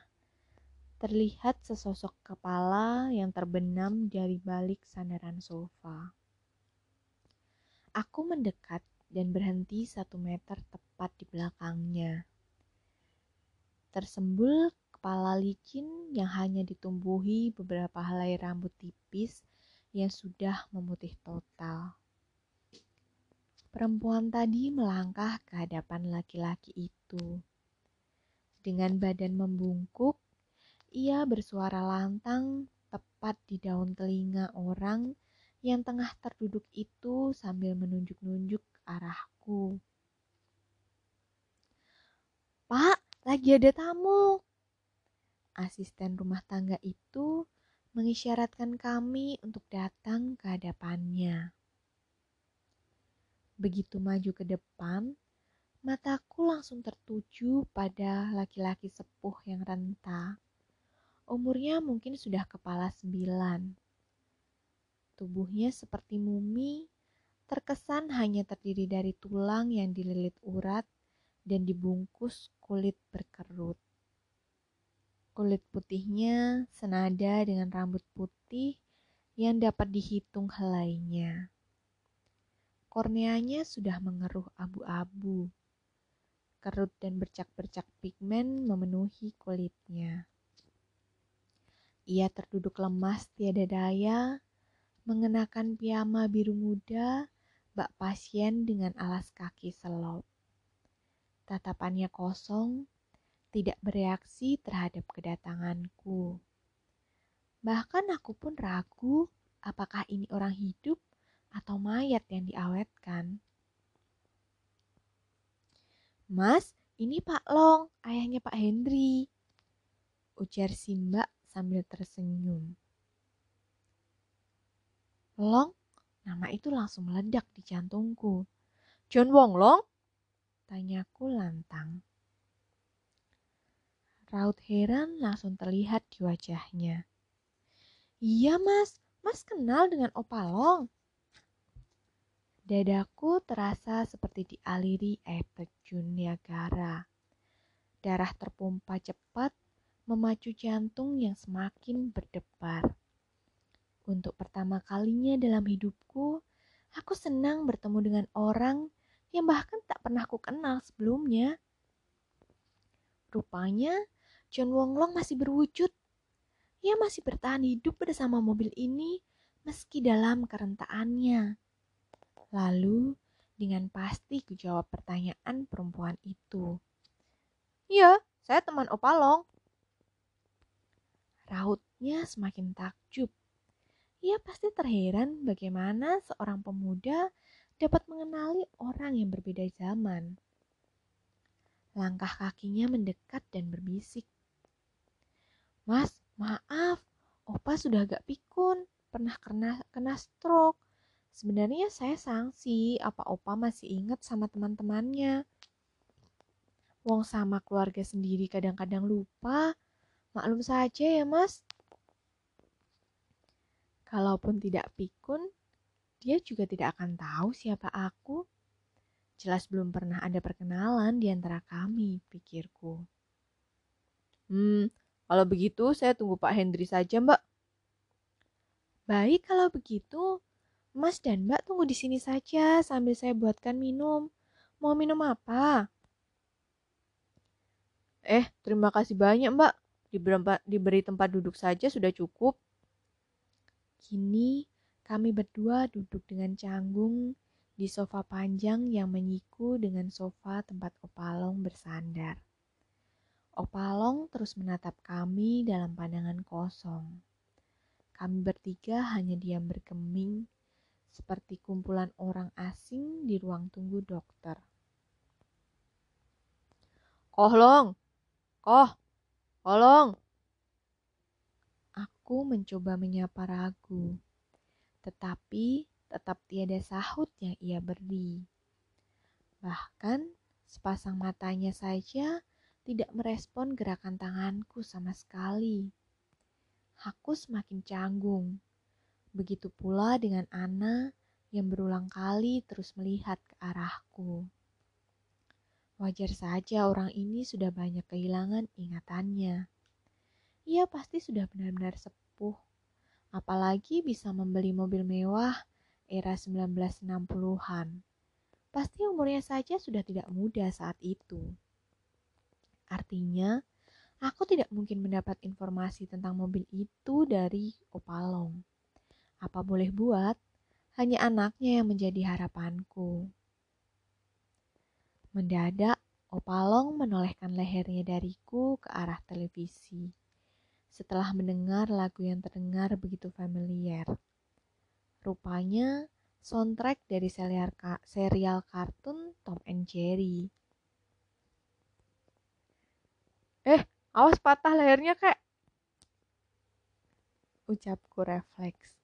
terlihat sesosok kepala yang terbenam dari balik sandaran sofa. Aku mendekat dan berhenti satu meter tepat di belakangnya. Tersembul kepala licin yang hanya ditumbuhi beberapa helai rambut tipis yang sudah memutih total. Perempuan tadi melangkah ke hadapan laki-laki itu. Dengan badan membungkuk, ia bersuara lantang tepat di daun telinga orang yang tengah terduduk itu sambil menunjuk-nunjuk arahku. Pak, lagi ada tamu. Asisten rumah tangga itu mengisyaratkan kami untuk datang ke hadapannya. Begitu maju ke depan, mataku langsung tertuju pada laki-laki sepuh yang renta. Umurnya mungkin sudah kepala sembilan. Tubuhnya seperti mumi, terkesan hanya terdiri dari tulang yang dililit urat dan dibungkus kulit berkerut. Kulit putihnya senada dengan rambut putih yang dapat dihitung helainya. Korneanya sudah mengeruh abu-abu. Kerut dan bercak-bercak pigmen memenuhi kulitnya. Ia terduduk lemas tiada daya, mengenakan piyama biru muda, bak pasien dengan alas kaki selop. Tatapannya kosong, tidak bereaksi terhadap kedatanganku. Bahkan aku pun ragu apakah ini orang hidup atau mayat yang diawetkan. Mas, ini Pak Long, ayahnya Pak Hendri. Ujar Simba sambil tersenyum. Long, nama itu langsung meledak di jantungku. John Wong Long? Tanyaku lantang. Raut heran langsung terlihat di wajahnya. Iya mas, mas kenal dengan Opalong. Dadaku terasa seperti dialiri air terjun Niagara. Darah terpompa cepat, memacu jantung yang semakin berdebar. Untuk pertama kalinya dalam hidupku, aku senang bertemu dengan orang yang bahkan tak pernah ku kenal sebelumnya. Rupanya John Wonglong masih berwujud. Ia masih bertahan hidup bersama mobil ini meski dalam kerentaannya. Lalu dengan pasti ku jawab pertanyaan perempuan itu. Iya, saya teman Opalong. Rautnya semakin takjub. Ia pasti terheran bagaimana seorang pemuda dapat mengenali orang yang berbeda zaman. Langkah kakinya mendekat dan berbisik. Mas, maaf, Opa sudah agak pikun, pernah kena, kena stroke. Sebenarnya saya sangsi apa Opa masih ingat sama teman-temannya. Wong sama keluarga sendiri kadang-kadang lupa. Maklum saja ya mas. Kalaupun tidak pikun, dia juga tidak akan tahu siapa aku. Jelas belum pernah ada perkenalan di antara kami, pikirku. Hmm, kalau begitu saya tunggu Pak Hendri saja, Mbak. Baik kalau begitu, Mas dan Mbak tunggu di sini saja sambil saya buatkan minum. Mau minum apa? Eh, terima kasih banyak, Mbak. Diberi tempat duduk saja sudah cukup. Kini kami berdua duduk dengan canggung di sofa panjang yang menyiku dengan sofa tempat Opalong bersandar. Opalong terus menatap kami dalam pandangan kosong. Kami bertiga hanya diam berkeming seperti kumpulan orang asing di ruang tunggu dokter. Kohlong, koh, kolong. Aku mencoba menyapa ragu tetapi tetap tiada sahut yang ia beri. Bahkan sepasang matanya saja tidak merespon gerakan tanganku sama sekali. Aku semakin canggung. Begitu pula dengan Ana yang berulang kali terus melihat ke arahku. Wajar saja orang ini sudah banyak kehilangan ingatannya. Ia pasti sudah benar-benar sepuh apalagi bisa membeli mobil mewah era 1960-an. Pasti umurnya saja sudah tidak muda saat itu. Artinya, aku tidak mungkin mendapat informasi tentang mobil itu dari Opalong. Apa boleh buat, hanya anaknya yang menjadi harapanku. Mendadak, Opalong menolehkan lehernya dariku ke arah televisi setelah mendengar lagu yang terdengar begitu familiar. Rupanya soundtrack dari serial, kartun Tom and Jerry. Eh, awas patah lehernya kek. Ucapku refleks.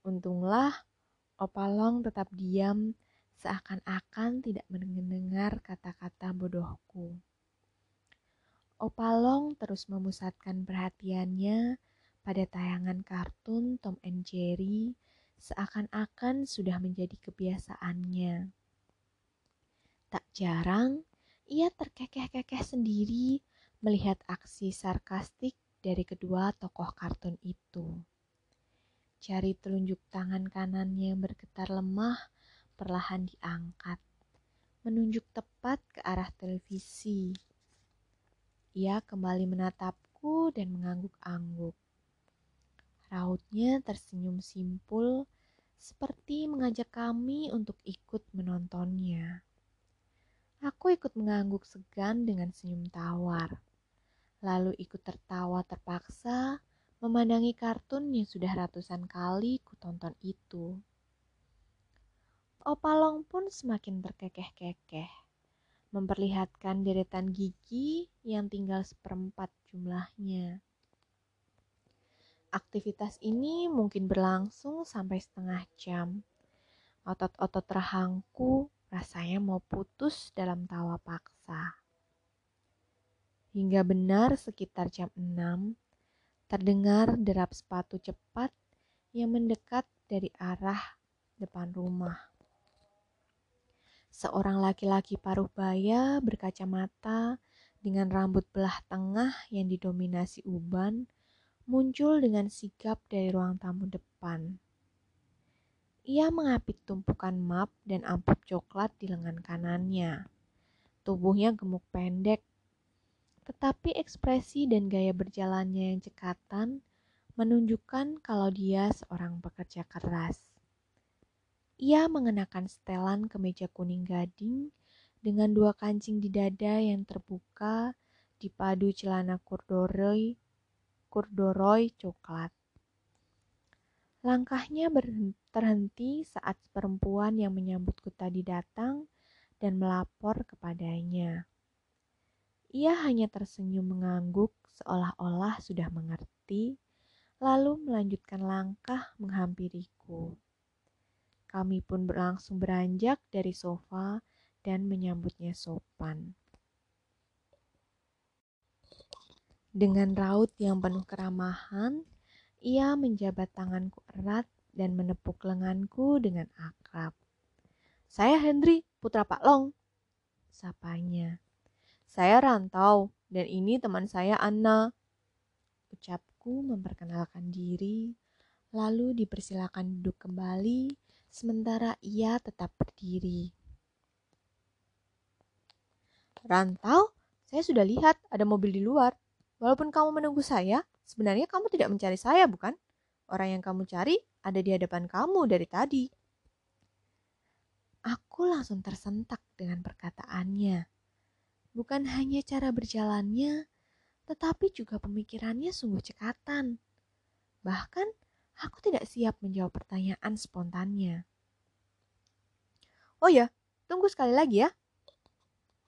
Untunglah Opalong tetap diam seakan-akan tidak mendengar kata-kata bodohku. Opalong terus memusatkan perhatiannya pada tayangan kartun Tom and Jerry seakan-akan sudah menjadi kebiasaannya. Tak jarang, ia terkekeh-kekeh sendiri melihat aksi sarkastik dari kedua tokoh kartun itu. Jari telunjuk tangan kanannya yang bergetar lemah perlahan diangkat, menunjuk tepat ke arah televisi. Ia kembali menatapku dan mengangguk-angguk. Rautnya tersenyum simpul, seperti mengajak kami untuk ikut menontonnya. Aku ikut mengangguk segan dengan senyum tawar, lalu ikut tertawa terpaksa memandangi kartun yang sudah ratusan kali kutonton itu. Opalong pun semakin terkekeh-kekeh, memperlihatkan deretan gigi yang tinggal seperempat jumlahnya. Aktivitas ini mungkin berlangsung sampai setengah jam. Otot-otot rahangku rasanya mau putus dalam tawa paksa. Hingga benar sekitar jam 6, terdengar derap sepatu cepat yang mendekat dari arah depan rumah. Seorang laki-laki paruh baya berkacamata dengan rambut belah tengah yang didominasi uban muncul dengan sigap dari ruang tamu depan. Ia mengapit tumpukan map dan amplop coklat di lengan kanannya. Tubuhnya gemuk pendek, tetapi ekspresi dan gaya berjalannya yang cekatan menunjukkan kalau dia seorang pekerja keras. Ia mengenakan setelan kemeja kuning gading dengan dua kancing di dada yang terbuka dipadu celana corduroy kurdoroy coklat. Langkahnya terhenti saat perempuan yang menyambutku tadi datang dan melapor kepadanya. Ia hanya tersenyum mengangguk seolah-olah sudah mengerti, lalu melanjutkan langkah menghampiriku. Kami pun berlangsung beranjak dari sofa dan menyambutnya sopan. Dengan raut yang penuh keramahan, ia menjabat tanganku erat dan menepuk lenganku dengan akrab. Saya Henry, putra Pak Long. Sapanya. Saya rantau, dan ini teman saya Anna. Ucapku memperkenalkan diri, lalu dipersilakan duduk kembali, sementara ia tetap berdiri. Rantau? Saya sudah lihat ada mobil di luar. Walaupun kamu menunggu saya, sebenarnya kamu tidak mencari saya, bukan? Orang yang kamu cari ada di hadapan kamu dari tadi. Aku langsung tersentak dengan perkataannya. Bukan hanya cara berjalannya, tetapi juga pemikirannya sungguh cekatan. Bahkan, aku tidak siap menjawab pertanyaan spontannya. Oh ya, tunggu sekali lagi ya.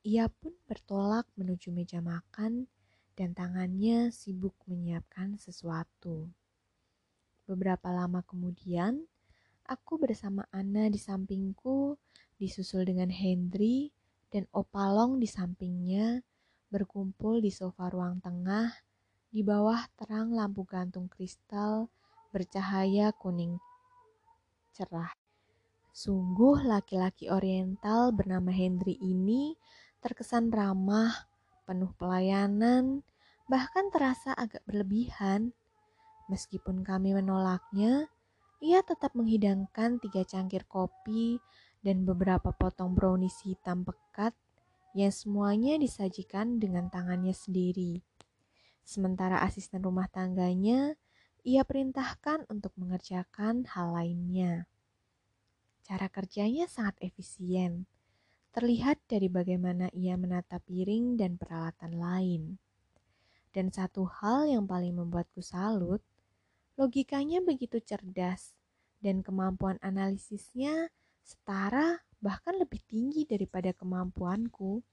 Ia pun bertolak menuju meja makan dan tangannya sibuk menyiapkan sesuatu. Beberapa lama kemudian, aku bersama Anna di sampingku, disusul dengan Hendry dan Opalong di sampingnya, berkumpul di sofa ruang tengah di bawah terang lampu gantung kristal bercahaya kuning cerah. Sungguh laki-laki oriental bernama Hendry ini terkesan ramah, penuh pelayanan, bahkan terasa agak berlebihan. Meskipun kami menolaknya, ia tetap menghidangkan tiga cangkir kopi dan beberapa potong brownies hitam pekat yang semuanya disajikan dengan tangannya sendiri. Sementara asisten rumah tangganya, ia perintahkan untuk mengerjakan hal lainnya. Cara kerjanya sangat efisien terlihat dari bagaimana ia menata piring dan peralatan lain. Dan satu hal yang paling membuatku salut, logikanya begitu cerdas dan kemampuan analisisnya setara bahkan lebih tinggi daripada kemampuanku.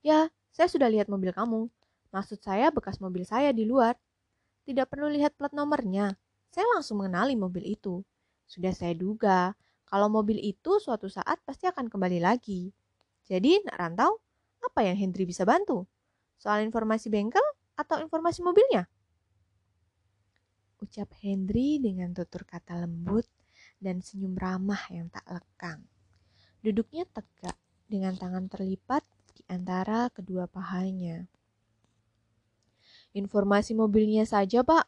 Ya, Saya sudah lihat mobil kamu. Maksud saya bekas mobil saya di luar. Tidak perlu lihat plat nomornya. Saya langsung mengenali mobil itu. Sudah saya duga, kalau mobil itu suatu saat pasti akan kembali lagi. Jadi, nak rantau, apa yang Hendri bisa bantu? Soal informasi bengkel atau informasi mobilnya? Ucap Hendri dengan tutur kata lembut dan senyum ramah yang tak lekang. Duduknya tegak dengan tangan terlipat di antara kedua pahanya. Informasi mobilnya saja, Pak.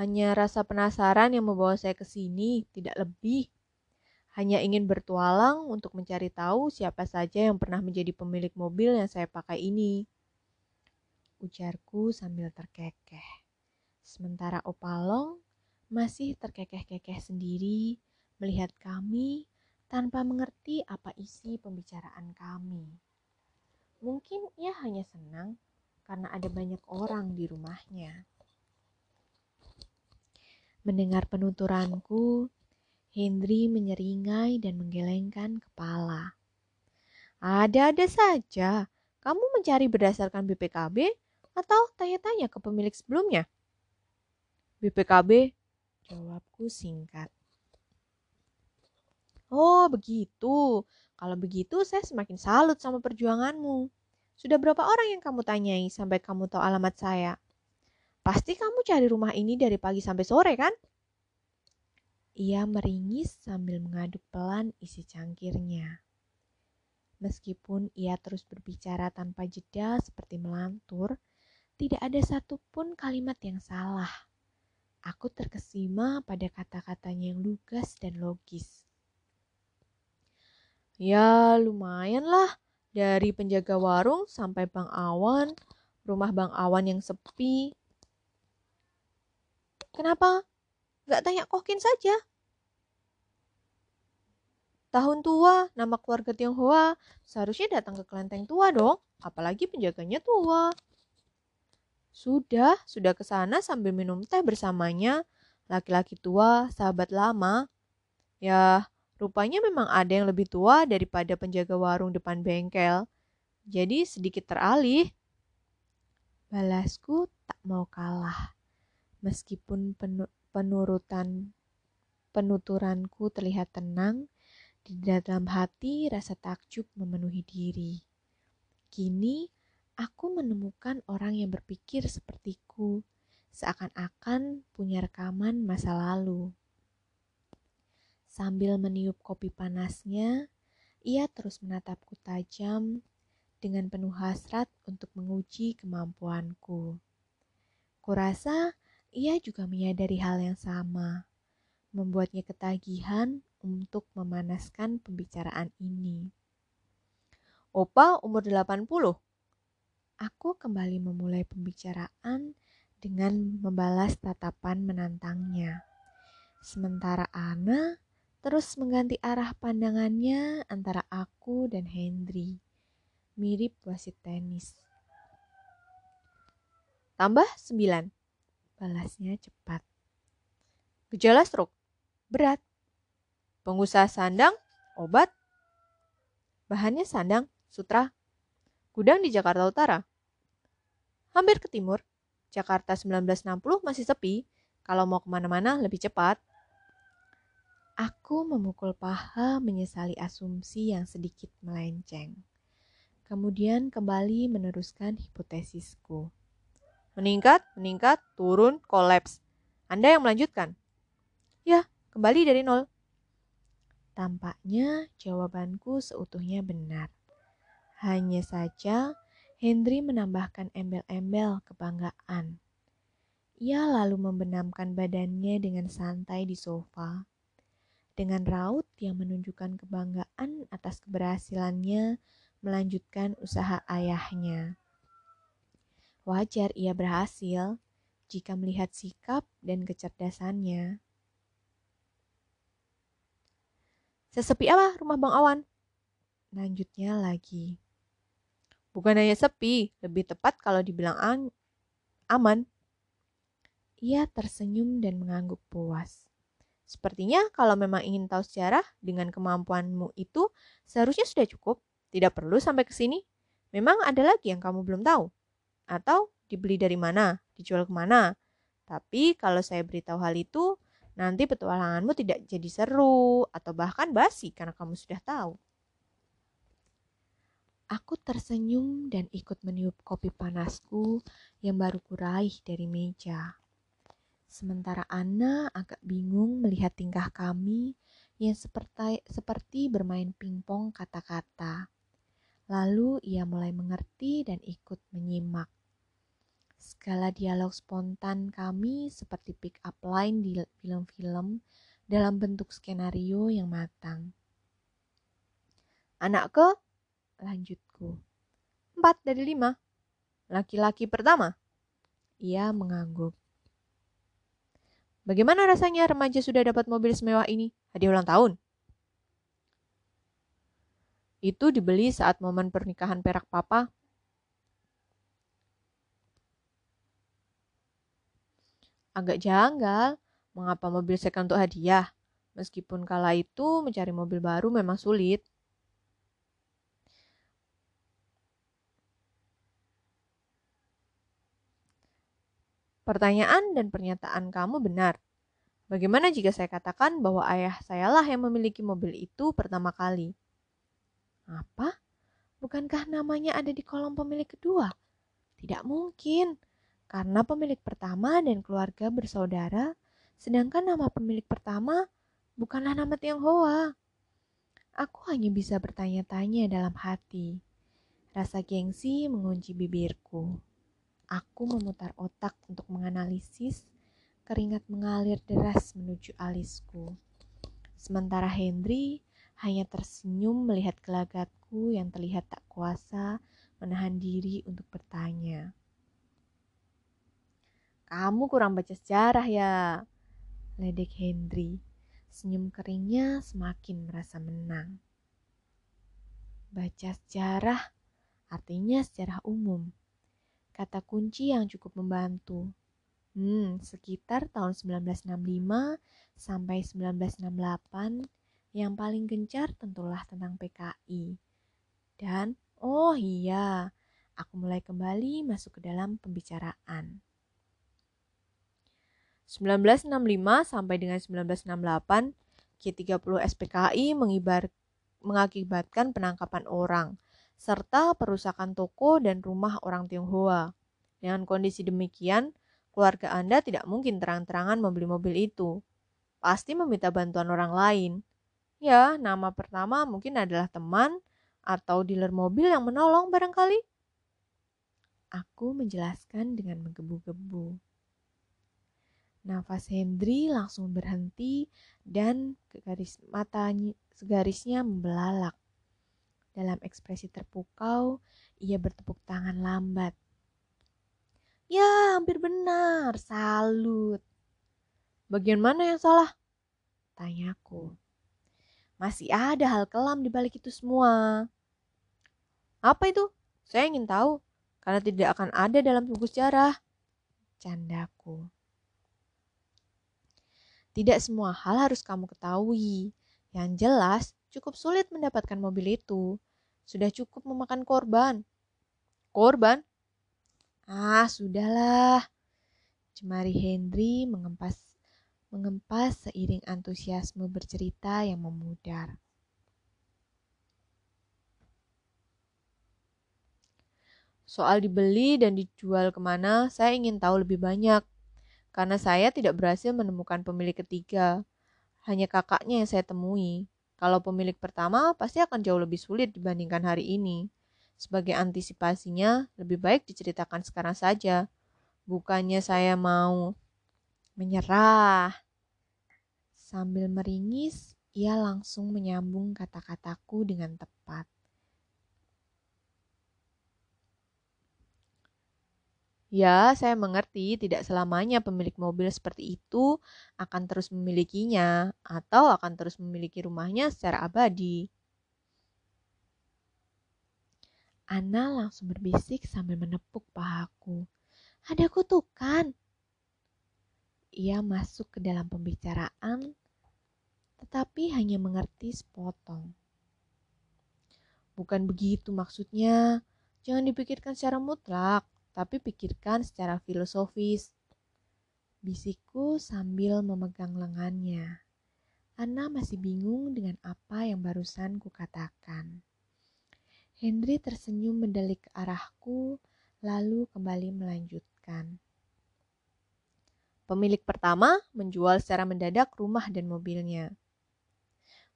Hanya rasa penasaran yang membawa saya ke sini, tidak lebih. Hanya ingin bertualang untuk mencari tahu siapa saja yang pernah menjadi pemilik mobil yang saya pakai ini. Ujarku sambil terkekeh. Sementara Opalong masih terkekeh-kekeh sendiri melihat kami tanpa mengerti apa isi pembicaraan kami. Mungkin ia hanya senang karena ada banyak orang di rumahnya. Mendengar penuturanku, Hendri menyeringai dan menggelengkan kepala. Ada-ada saja. Kamu mencari berdasarkan BPKB atau tanya-tanya ke pemilik sebelumnya? BPKB, jawabku singkat. Oh, begitu. Kalau begitu, saya semakin salut sama perjuanganmu. Sudah berapa orang yang kamu tanyai sampai kamu tahu alamat saya? Pasti kamu cari rumah ini dari pagi sampai sore, kan? Ia meringis sambil mengaduk pelan isi cangkirnya. Meskipun ia terus berbicara tanpa jeda seperti melantur, tidak ada satupun kalimat yang salah. Aku terkesima pada kata-katanya yang lugas dan logis. Ya lumayan lah. Dari penjaga warung sampai Bang Awan, rumah Bang Awan yang sepi. Kenapa nggak tanya Kokin saja? Tahun tua, nama keluarga Tionghoa, seharusnya datang ke kelenteng tua dong, apalagi penjaganya tua. Sudah, sudah ke sana sambil minum teh bersamanya, laki-laki tua, sahabat lama. Ya, Rupanya memang ada yang lebih tua daripada penjaga warung depan bengkel. Jadi sedikit teralih. Balasku tak mau kalah. Meskipun penurutan penuturanku terlihat tenang, di dalam hati rasa takjub memenuhi diri. Kini aku menemukan orang yang berpikir sepertiku, seakan-akan punya rekaman masa lalu. Sambil meniup kopi panasnya, ia terus menatapku tajam dengan penuh hasrat untuk menguji kemampuanku. Kurasa ia juga menyadari hal yang sama, membuatnya ketagihan untuk memanaskan pembicaraan ini. Opa umur 80. Aku kembali memulai pembicaraan dengan membalas tatapan menantangnya. Sementara Ana terus mengganti arah pandangannya antara aku dan Hendry. Mirip wasit tenis. Tambah sembilan. Balasnya cepat. Gejala stroke. Berat. Pengusaha sandang, obat. Bahannya sandang, sutra. Gudang di Jakarta Utara. Hampir ke timur. Jakarta 1960 masih sepi. Kalau mau ke mana-mana lebih cepat. Aku memukul paha menyesali asumsi yang sedikit melenceng. Kemudian kembali meneruskan hipotesisku. Meningkat, meningkat, turun, kolaps. Anda yang melanjutkan. Ya, kembali dari nol. Tampaknya jawabanku seutuhnya benar. Hanya saja Henry menambahkan embel-embel kebanggaan. Ia lalu membenamkan badannya dengan santai di sofa dengan raut yang menunjukkan kebanggaan atas keberhasilannya melanjutkan usaha ayahnya. Wajar ia berhasil jika melihat sikap dan kecerdasannya. Sesepi apa rumah Bang Awan? Lanjutnya lagi. Bukan hanya sepi, lebih tepat kalau dibilang aman. Ia tersenyum dan mengangguk puas. Sepertinya kalau memang ingin tahu sejarah dengan kemampuanmu itu seharusnya sudah cukup. Tidak perlu sampai ke sini. Memang ada lagi yang kamu belum tahu? Atau dibeli dari mana, dijual ke mana? Tapi kalau saya beritahu hal itu, nanti petualanganmu tidak jadi seru atau bahkan basi karena kamu sudah tahu. Aku tersenyum dan ikut meniup kopi panasku yang baru kuraih dari meja. Sementara Anna agak bingung melihat tingkah kami yang seperti, seperti bermain pingpong kata-kata. Lalu ia mulai mengerti dan ikut menyimak. Segala dialog spontan kami seperti pick up line di film-film dalam bentuk skenario yang matang. Anak ke, lanjutku. Empat dari lima. Laki-laki pertama. Ia mengangguk. Bagaimana rasanya remaja sudah dapat mobil semewah ini? Hadiah ulang tahun. Itu dibeli saat momen pernikahan perak papa. Agak janggal, mengapa mobil second untuk hadiah? Meskipun kala itu mencari mobil baru memang sulit. Pertanyaan dan pernyataan kamu benar. Bagaimana jika saya katakan bahwa ayah sayalah yang memiliki mobil itu pertama kali? Apa? Bukankah namanya ada di kolom pemilik kedua? Tidak mungkin, karena pemilik pertama dan keluarga bersaudara, sedangkan nama pemilik pertama bukanlah nama Tionghoa. Aku hanya bisa bertanya-tanya dalam hati. Rasa gengsi mengunci bibirku. Aku memutar otak untuk menganalisis, keringat mengalir deras menuju alisku. Sementara Henry hanya tersenyum melihat gelagatku yang terlihat tak kuasa menahan diri untuk bertanya. Kamu kurang baca sejarah ya, ledek Henry. Senyum keringnya semakin merasa menang. Baca sejarah artinya sejarah umum kata kunci yang cukup membantu. Hmm, sekitar tahun 1965 sampai 1968 yang paling gencar tentulah tentang PKI. Dan, oh iya, aku mulai kembali masuk ke dalam pembicaraan. 1965 sampai dengan 1968, G30 SPKI mengibar, mengakibatkan penangkapan orang, serta perusakan toko dan rumah orang Tionghoa. Dengan kondisi demikian, keluarga Anda tidak mungkin terang-terangan membeli mobil itu. Pasti meminta bantuan orang lain. Ya, nama pertama mungkin adalah teman atau dealer mobil yang menolong barangkali. Aku menjelaskan dengan menggebu-gebu. Nafas Hendri langsung berhenti dan garis matanya segarisnya membelalak. Dalam ekspresi terpukau, ia bertepuk tangan lambat. Ya, hampir benar. Salut. Bagian mana yang salah? Tanyaku. Masih ada hal kelam di balik itu semua. Apa itu? Saya ingin tahu. Karena tidak akan ada dalam buku sejarah. Candaku. Tidak semua hal harus kamu ketahui. Yang jelas, cukup sulit mendapatkan mobil itu. Sudah cukup memakan korban. Korban? Ah, sudahlah. Jemari Henry mengempas mengempas seiring antusiasme bercerita yang memudar. Soal dibeli dan dijual ke mana, saya ingin tahu lebih banyak. Karena saya tidak berhasil menemukan pemilik ketiga. Hanya kakaknya yang saya temui. Kalau pemilik pertama pasti akan jauh lebih sulit dibandingkan hari ini. Sebagai antisipasinya, lebih baik diceritakan sekarang saja. Bukannya saya mau menyerah. Sambil meringis, ia langsung menyambung kata-kataku dengan tepat. Ya, saya mengerti tidak selamanya pemilik mobil seperti itu akan terus memilikinya atau akan terus memiliki rumahnya secara abadi. Ana langsung berbisik sambil menepuk pahaku. Ada kutukan. Ia masuk ke dalam pembicaraan, tetapi hanya mengerti sepotong. Bukan begitu maksudnya. Jangan dipikirkan secara mutlak, tapi pikirkan secara filosofis. Bisikku sambil memegang lengannya. Ana masih bingung dengan apa yang barusan kukatakan. Henry tersenyum mendelik ke arahku, lalu kembali melanjutkan. Pemilik pertama menjual secara mendadak rumah dan mobilnya.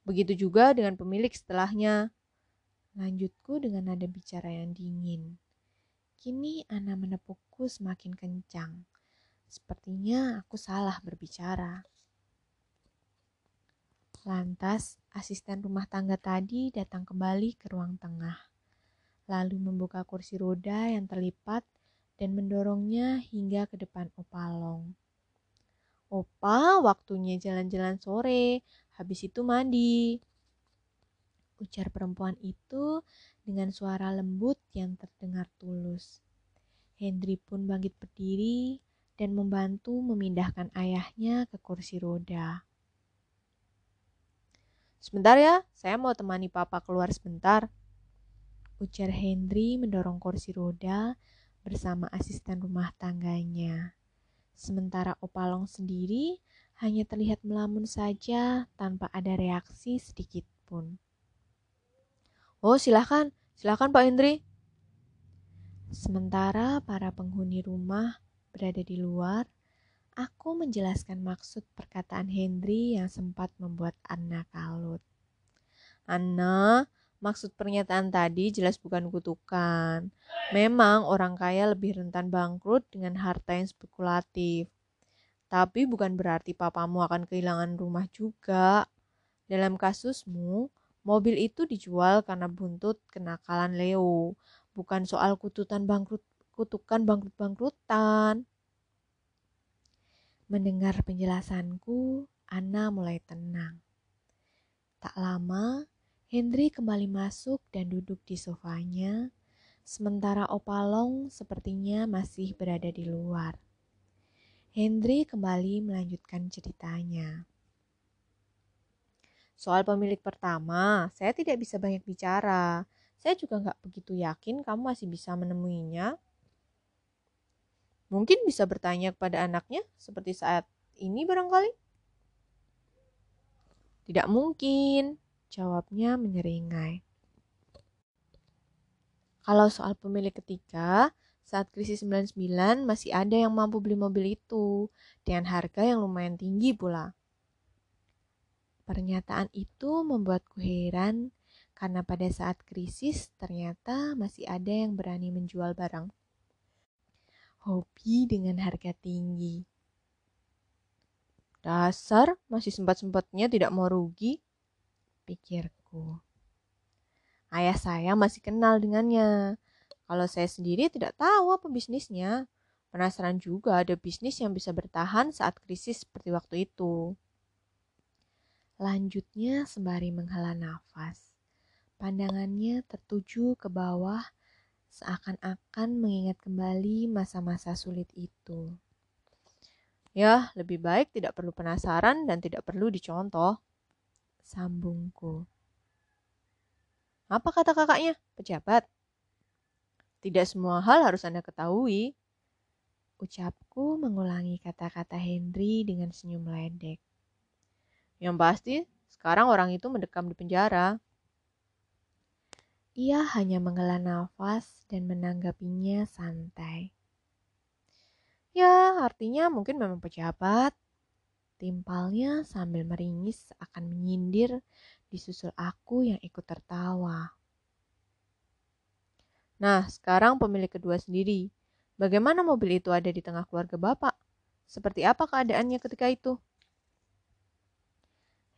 Begitu juga dengan pemilik setelahnya. Lanjutku dengan nada bicara yang dingin. Kini Ana menepukku semakin kencang. Sepertinya aku salah berbicara. Lantas, asisten rumah tangga tadi datang kembali ke ruang tengah lalu membuka kursi roda yang terlipat dan mendorongnya hingga ke depan Opalong. Opa, waktunya jalan-jalan sore, habis itu mandi. Ujar perempuan itu dengan suara lembut yang terdengar tulus. Hendri pun bangkit berdiri dan membantu memindahkan ayahnya ke kursi roda. Sebentar ya, saya mau temani papa keluar sebentar ujar Henry mendorong kursi roda bersama asisten rumah tangganya. Sementara Opalong sendiri hanya terlihat melamun saja tanpa ada reaksi sedikit pun. Oh silahkan, silahkan Pak Hendri. Sementara para penghuni rumah berada di luar, aku menjelaskan maksud perkataan Henry yang sempat membuat Anna kalut. Anna, Maksud pernyataan tadi jelas bukan kutukan. Memang orang kaya lebih rentan bangkrut dengan harta yang spekulatif. Tapi bukan berarti papamu akan kehilangan rumah juga. Dalam kasusmu, mobil itu dijual karena buntut kenakalan Leo, bukan soal kututan bangkrut kutukan bangkrut-bangkrutan. Mendengar penjelasanku, Ana mulai tenang. Tak lama, Henry kembali masuk dan duduk di sofanya, sementara Opalong sepertinya masih berada di luar. Henry kembali melanjutkan ceritanya. Soal pemilik pertama, saya tidak bisa banyak bicara. Saya juga nggak begitu yakin kamu masih bisa menemuinya. Mungkin bisa bertanya kepada anaknya seperti saat ini barangkali. Tidak mungkin, Jawabnya menyeringai. Kalau soal pemilik ketiga, saat krisis 99 masih ada yang mampu beli mobil itu dengan harga yang lumayan tinggi pula. Pernyataan itu membuatku heran karena pada saat krisis ternyata masih ada yang berani menjual barang hobi dengan harga tinggi. Dasar masih sempat-sempatnya tidak mau rugi pikirku. Ayah saya masih kenal dengannya. Kalau saya sendiri tidak tahu apa bisnisnya. Penasaran juga ada bisnis yang bisa bertahan saat krisis seperti waktu itu. Lanjutnya sembari menghela nafas. Pandangannya tertuju ke bawah seakan-akan mengingat kembali masa-masa sulit itu. Ya, lebih baik tidak perlu penasaran dan tidak perlu dicontoh sambungku. Apa kata kakaknya? Pejabat. Tidak semua hal harus Anda ketahui. Ucapku mengulangi kata-kata Henry dengan senyum ledek. Yang pasti, sekarang orang itu mendekam di penjara. Ia hanya menghela nafas dan menanggapinya santai. Ya, artinya mungkin memang pejabat. Timpalnya sambil meringis akan menyindir disusul aku yang ikut tertawa. Nah, sekarang pemilik kedua sendiri. Bagaimana mobil itu ada di tengah keluarga Bapak? Seperti apa keadaannya ketika itu?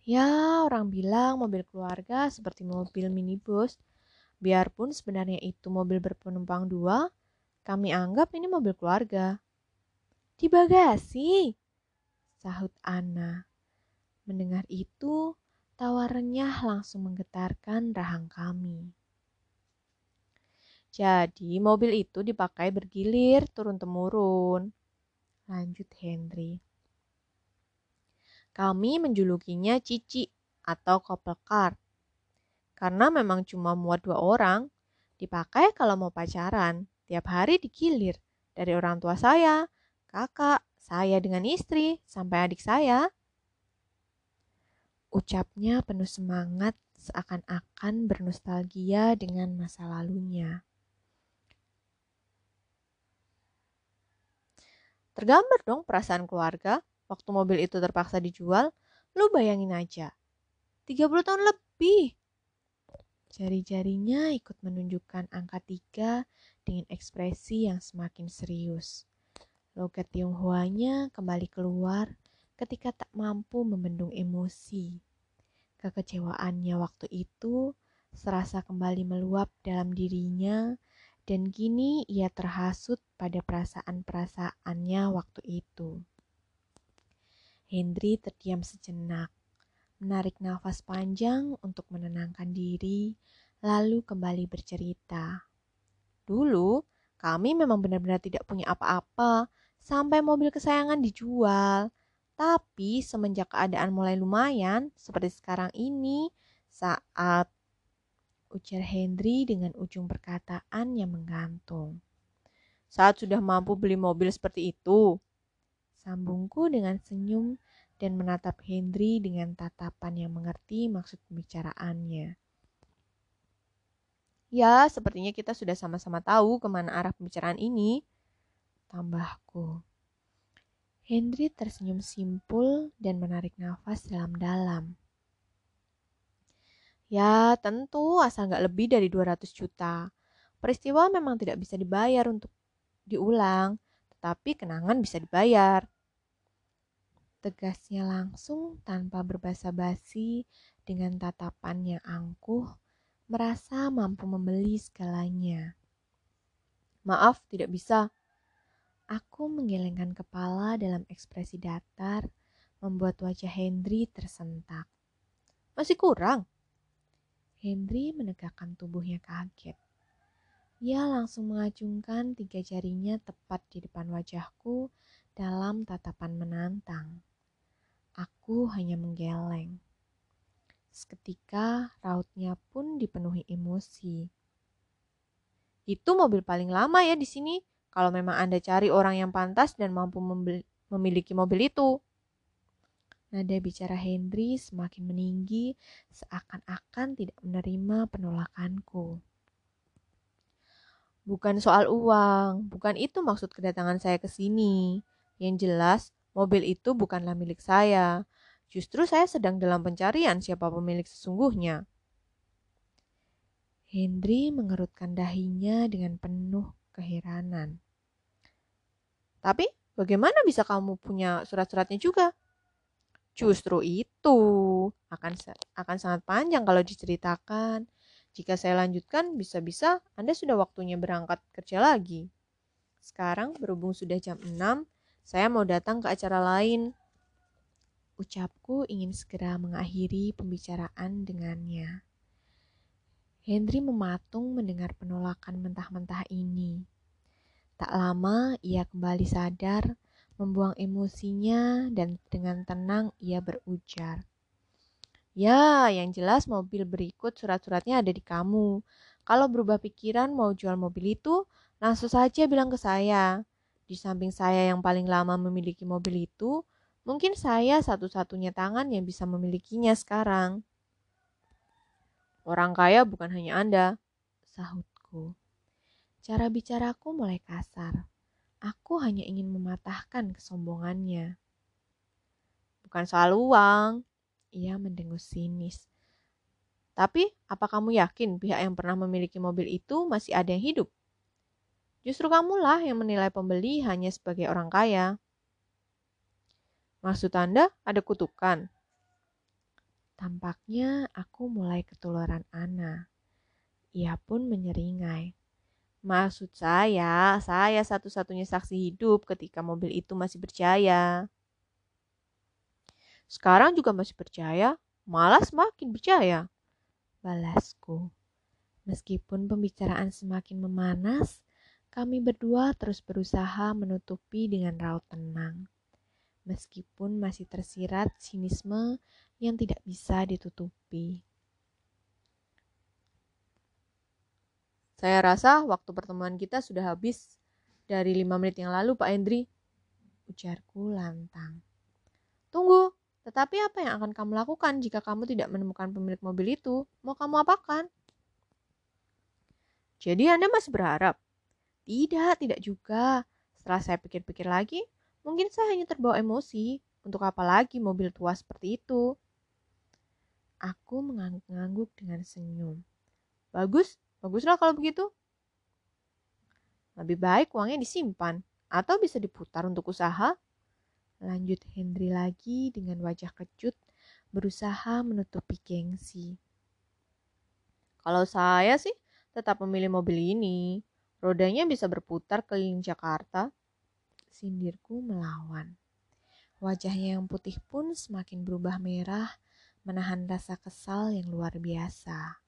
Ya, orang bilang mobil keluarga seperti mobil minibus. Biarpun sebenarnya itu mobil berpenumpang dua, kami anggap ini mobil keluarga. Di bagasi, sahut Ana. Mendengar itu, tawa renyah langsung menggetarkan rahang kami. Jadi mobil itu dipakai bergilir turun-temurun. Lanjut Henry. Kami menjulukinya Cici atau couple car. Karena memang cuma muat dua orang, Dipakai kalau mau pacaran, tiap hari dikilir. Dari orang tua saya, kakak, saya dengan istri, sampai adik saya. Ucapnya penuh semangat seakan-akan bernostalgia dengan masa lalunya. Tergambar dong perasaan keluarga waktu mobil itu terpaksa dijual. Lu bayangin aja, 30 tahun lebih Jari-jarinya ikut menunjukkan angka tiga dengan ekspresi yang semakin serius. Logat Tionghoanya kembali keluar ketika tak mampu membendung emosi. Kekecewaannya waktu itu serasa kembali meluap dalam dirinya dan kini ia terhasut pada perasaan-perasaannya waktu itu. Hendri terdiam sejenak menarik nafas panjang untuk menenangkan diri, lalu kembali bercerita. Dulu, kami memang benar-benar tidak punya apa-apa, sampai mobil kesayangan dijual. Tapi semenjak keadaan mulai lumayan, seperti sekarang ini, saat ujar Hendri dengan ujung perkataan yang menggantung. Saat sudah mampu beli mobil seperti itu, sambungku dengan senyum dan menatap Hendri dengan tatapan yang mengerti maksud pembicaraannya. Ya, sepertinya kita sudah sama-sama tahu ke mana arah pembicaraan ini. Tambahku. Hendri tersenyum simpul dan menarik nafas dalam-dalam. Ya, tentu asal nggak lebih dari 200 juta. Peristiwa memang tidak bisa dibayar untuk diulang, tetapi kenangan bisa dibayar tegasnya langsung tanpa berbasa-basi dengan tatapan yang angkuh, merasa mampu membeli segalanya. Maaf, tidak bisa. Aku menggelengkan kepala dalam ekspresi datar, membuat wajah Hendri tersentak. Masih kurang? Hendri menegakkan tubuhnya kaget. Ia langsung mengacungkan tiga jarinya tepat di depan wajahku dalam tatapan menantang. Aku hanya menggeleng. Seketika rautnya pun dipenuhi emosi. Itu mobil paling lama ya di sini. Kalau memang Anda cari orang yang pantas dan mampu memiliki mobil itu. Nada bicara Henry semakin meninggi seakan-akan tidak menerima penolakanku. Bukan soal uang, bukan itu maksud kedatangan saya ke sini. Yang jelas, Mobil itu bukanlah milik saya. Justru saya sedang dalam pencarian siapa pemilik sesungguhnya. Hendri mengerutkan dahinya dengan penuh keheranan. Tapi bagaimana bisa kamu punya surat-suratnya juga? Justru itu akan akan sangat panjang kalau diceritakan. Jika saya lanjutkan, bisa-bisa Anda sudah waktunya berangkat kerja lagi. Sekarang berhubung sudah jam 6, saya mau datang ke acara lain. Ucapku ingin segera mengakhiri pembicaraan dengannya. Henry mematung mendengar penolakan mentah-mentah ini. Tak lama ia kembali sadar, membuang emosinya dan dengan tenang ia berujar. Ya, yang jelas mobil berikut surat-suratnya ada di kamu. Kalau berubah pikiran mau jual mobil itu, langsung saja bilang ke saya. Di samping saya yang paling lama memiliki mobil itu, mungkin saya satu-satunya tangan yang bisa memilikinya sekarang. Orang kaya bukan hanya Anda, sahutku. Cara bicaraku mulai kasar. Aku hanya ingin mematahkan kesombongannya. Bukan soal uang, ia mendengus sinis. Tapi, apa kamu yakin pihak yang pernah memiliki mobil itu masih ada yang hidup? Justru kamulah yang menilai pembeli hanya sebagai orang kaya. Maksud Anda ada kutukan? Tampaknya aku mulai ketularan Ana. Ia pun menyeringai. Maksud saya, saya satu-satunya saksi hidup ketika mobil itu masih berjaya. Sekarang juga masih berjaya, malah semakin berjaya. Balasku. Meskipun pembicaraan semakin memanas, kami berdua terus berusaha menutupi dengan raut tenang, meskipun masih tersirat sinisme yang tidak bisa ditutupi. Saya rasa waktu pertemuan kita sudah habis dari lima menit yang lalu, Pak Hendri. Ujarku lantang. Tunggu, tetapi apa yang akan kamu lakukan jika kamu tidak menemukan pemilik mobil itu? Mau kamu apakan? Jadi Anda masih berharap? Tidak, tidak juga. Setelah saya pikir-pikir lagi, mungkin saya hanya terbawa emosi. Untuk apa lagi mobil tua seperti itu? Aku mengangguk-angguk dengan senyum. Bagus, baguslah kalau begitu. Lebih baik uangnya disimpan atau bisa diputar untuk usaha. Lanjut Henry lagi dengan wajah kecut, berusaha menutupi gengsi. Kalau saya sih tetap memilih mobil ini. Rodanya bisa berputar keliling Jakarta. Sindirku melawan. Wajahnya yang putih pun semakin berubah merah, menahan rasa kesal yang luar biasa.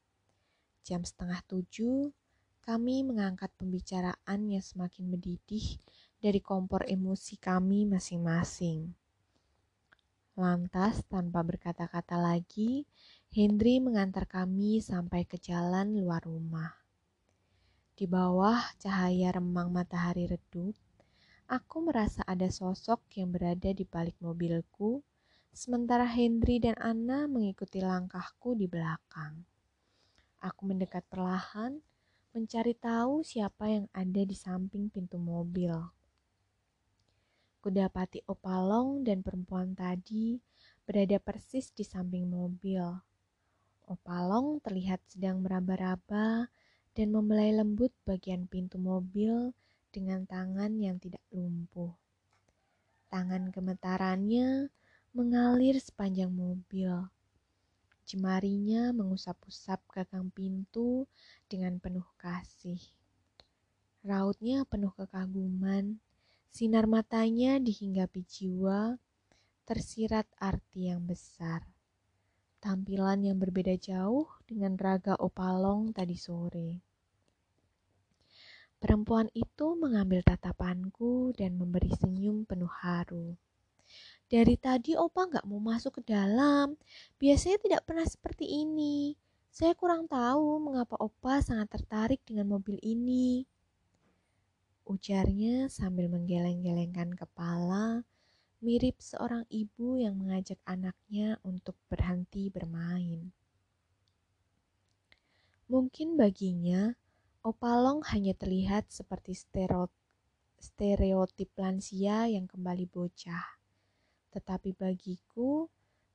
Jam setengah tujuh, kami mengangkat pembicaraan yang semakin mendidih dari kompor emosi kami masing-masing. Lantas, tanpa berkata-kata lagi, Hendry mengantar kami sampai ke jalan luar rumah. Di bawah cahaya remang matahari redup, Aku merasa ada sosok yang berada di balik mobilku, sementara Hendry dan Anna mengikuti langkahku di belakang. Aku mendekat perlahan, mencari tahu siapa yang ada di samping pintu mobil. Kudapati Opalong dan perempuan tadi berada persis di samping mobil. Opalong terlihat sedang meraba-raba dan membelai lembut bagian pintu mobil dengan tangan yang tidak lumpuh. Tangan gemetarannya mengalir sepanjang mobil. Jemarinya mengusap-usap gagang pintu dengan penuh kasih. Rautnya penuh kekaguman, sinar matanya dihinggapi jiwa, tersirat arti yang besar. Tampilan yang berbeda jauh dengan raga opalong tadi sore. Perempuan itu mengambil tatapanku dan memberi senyum penuh haru. Dari tadi opa nggak mau masuk ke dalam. Biasanya tidak pernah seperti ini. Saya kurang tahu mengapa opa sangat tertarik dengan mobil ini. Ujarnya sambil menggeleng-gelengkan kepala, mirip seorang ibu yang mengajak anaknya untuk berhenti bermain. Mungkin baginya, Opalong hanya terlihat seperti stereotip lansia yang kembali bocah. Tetapi bagiku,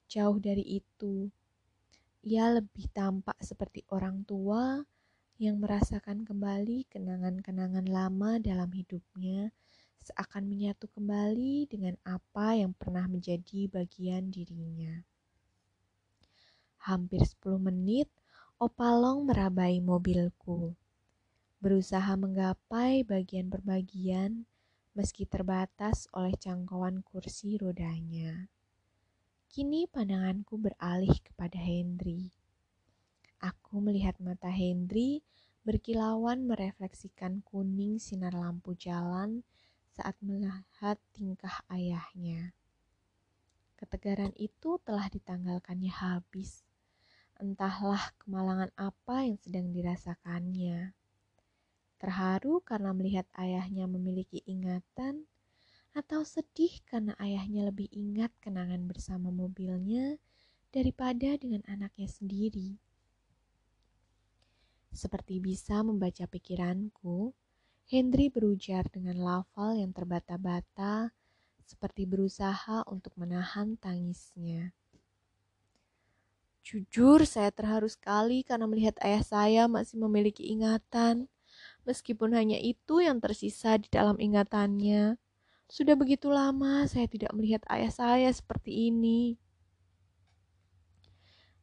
jauh dari itu. Ia lebih tampak seperti orang tua yang merasakan kembali kenangan-kenangan lama dalam hidupnya, seakan menyatu kembali dengan apa yang pernah menjadi bagian dirinya. Hampir 10 menit, Opalong merabai mobilku berusaha menggapai bagian per bagian meski terbatas oleh jangkauan kursi rodanya. Kini pandanganku beralih kepada Hendry. Aku melihat mata Hendry berkilauan merefleksikan kuning sinar lampu jalan saat melihat tingkah ayahnya. Ketegaran itu telah ditanggalkannya habis. Entahlah kemalangan apa yang sedang dirasakannya terharu karena melihat ayahnya memiliki ingatan, atau sedih karena ayahnya lebih ingat kenangan bersama mobilnya daripada dengan anaknya sendiri. Seperti bisa membaca pikiranku, Hendry berujar dengan lafal yang terbata-bata, seperti berusaha untuk menahan tangisnya. Jujur, saya terharu sekali karena melihat ayah saya masih memiliki ingatan meskipun hanya itu yang tersisa di dalam ingatannya. Sudah begitu lama saya tidak melihat ayah saya seperti ini.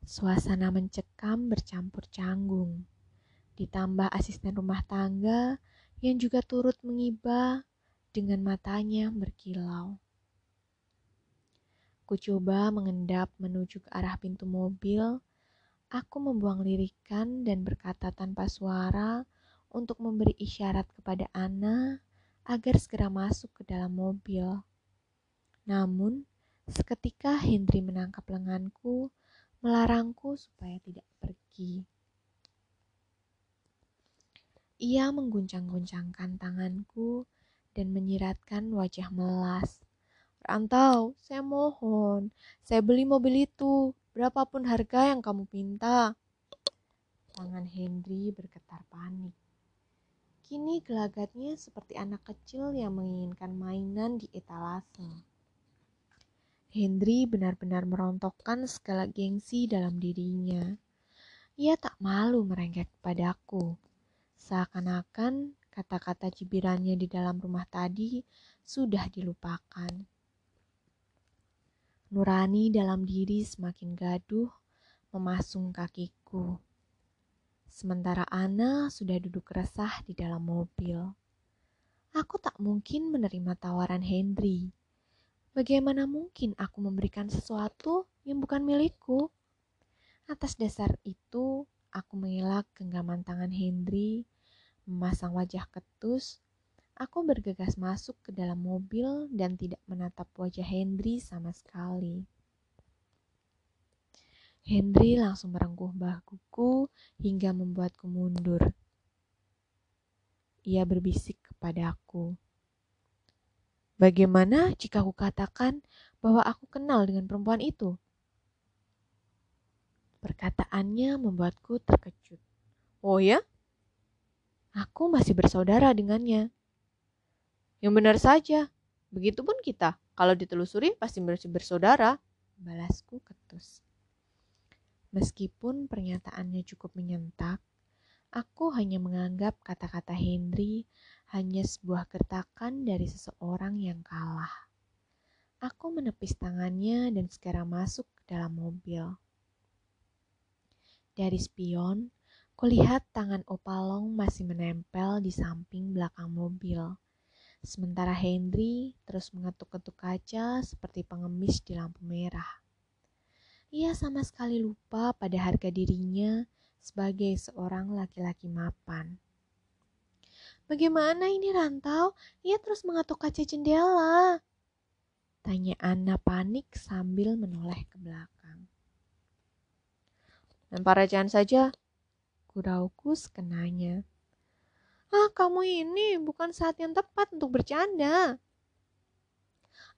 Suasana mencekam bercampur canggung. Ditambah asisten rumah tangga yang juga turut mengiba dengan matanya berkilau. Ku coba mengendap menuju ke arah pintu mobil. Aku membuang lirikan dan berkata tanpa suara untuk memberi isyarat kepada Ana agar segera masuk ke dalam mobil. Namun, seketika Hendry menangkap lenganku, melarangku supaya tidak pergi. Ia mengguncang-guncangkan tanganku dan menyiratkan wajah melas. Rantau, saya mohon, saya beli mobil itu, berapapun harga yang kamu minta. Tangan Henry bergetar panik. Kini gelagatnya seperti anak kecil yang menginginkan mainan di etalase. Henry benar-benar merontokkan segala gengsi dalam dirinya. Ia tak malu merengek padaku. Seakan-akan kata-kata cibirannya di dalam rumah tadi sudah dilupakan. Nurani dalam diri semakin gaduh, memasung kakiku. Sementara Ana sudah duduk resah di dalam mobil. Aku tak mungkin menerima tawaran Henry. Bagaimana mungkin aku memberikan sesuatu yang bukan milikku? Atas dasar itu, aku mengelak genggaman tangan Henry, memasang wajah ketus. Aku bergegas masuk ke dalam mobil dan tidak menatap wajah Henry sama sekali. Henry langsung merengkuh bahuku hingga membuatku mundur. Ia berbisik kepadaku. Bagaimana jika aku katakan bahwa aku kenal dengan perempuan itu? Perkataannya membuatku terkejut. Oh ya? Aku masih bersaudara dengannya. Yang benar saja. Begitupun kita. Kalau ditelusuri pasti masih bersaudara. Balasku ketus. Meskipun pernyataannya cukup menyentak, aku hanya menganggap kata-kata Henry hanya sebuah gertakan dari seseorang yang kalah. Aku menepis tangannya dan segera masuk ke dalam mobil. Dari spion, kulihat tangan Opalong masih menempel di samping belakang mobil. Sementara Henry terus mengetuk-ketuk kaca seperti pengemis di lampu merah. Ia sama sekali lupa pada harga dirinya sebagai seorang laki-laki mapan. Bagaimana ini rantau? Ia terus mengatuk kaca jendela. Tanya Anna panik sambil menoleh ke belakang. Lempar recehan saja, gurauku sekenanya. Ah, kamu ini bukan saat yang tepat untuk bercanda.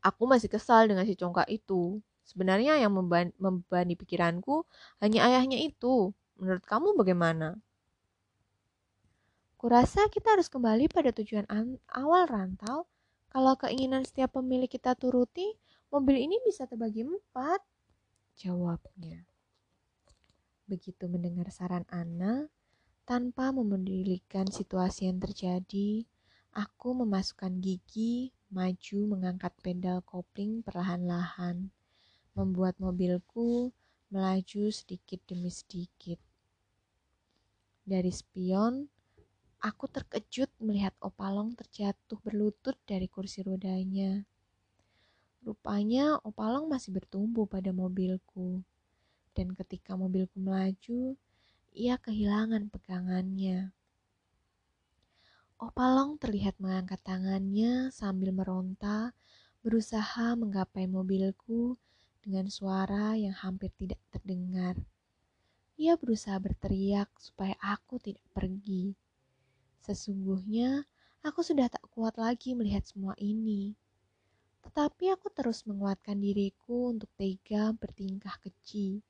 Aku masih kesal dengan si congkak itu. Sebenarnya yang membebani pikiranku hanya ayahnya itu. Menurut kamu bagaimana? Kurasa kita harus kembali pada tujuan awal rantau. Kalau keinginan setiap pemilik kita turuti, mobil ini bisa terbagi empat. Jawabnya. Begitu mendengar saran Ana, tanpa memedulikan situasi yang terjadi, aku memasukkan gigi, maju mengangkat pedal kopling perlahan-lahan membuat mobilku melaju sedikit demi sedikit. Dari spion, aku terkejut melihat Opalong terjatuh berlutut dari kursi rodanya. Rupanya Opalong masih bertumbuh pada mobilku. Dan ketika mobilku melaju, ia kehilangan pegangannya. Opalong terlihat mengangkat tangannya sambil meronta, berusaha menggapai mobilku dengan suara yang hampir tidak terdengar. Ia berusaha berteriak supaya aku tidak pergi. Sesungguhnya, aku sudah tak kuat lagi melihat semua ini. Tetapi aku terus menguatkan diriku untuk tega bertingkah kecil.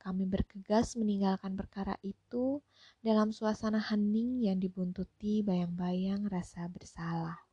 Kami bergegas meninggalkan perkara itu dalam suasana hening yang dibuntuti bayang-bayang rasa bersalah.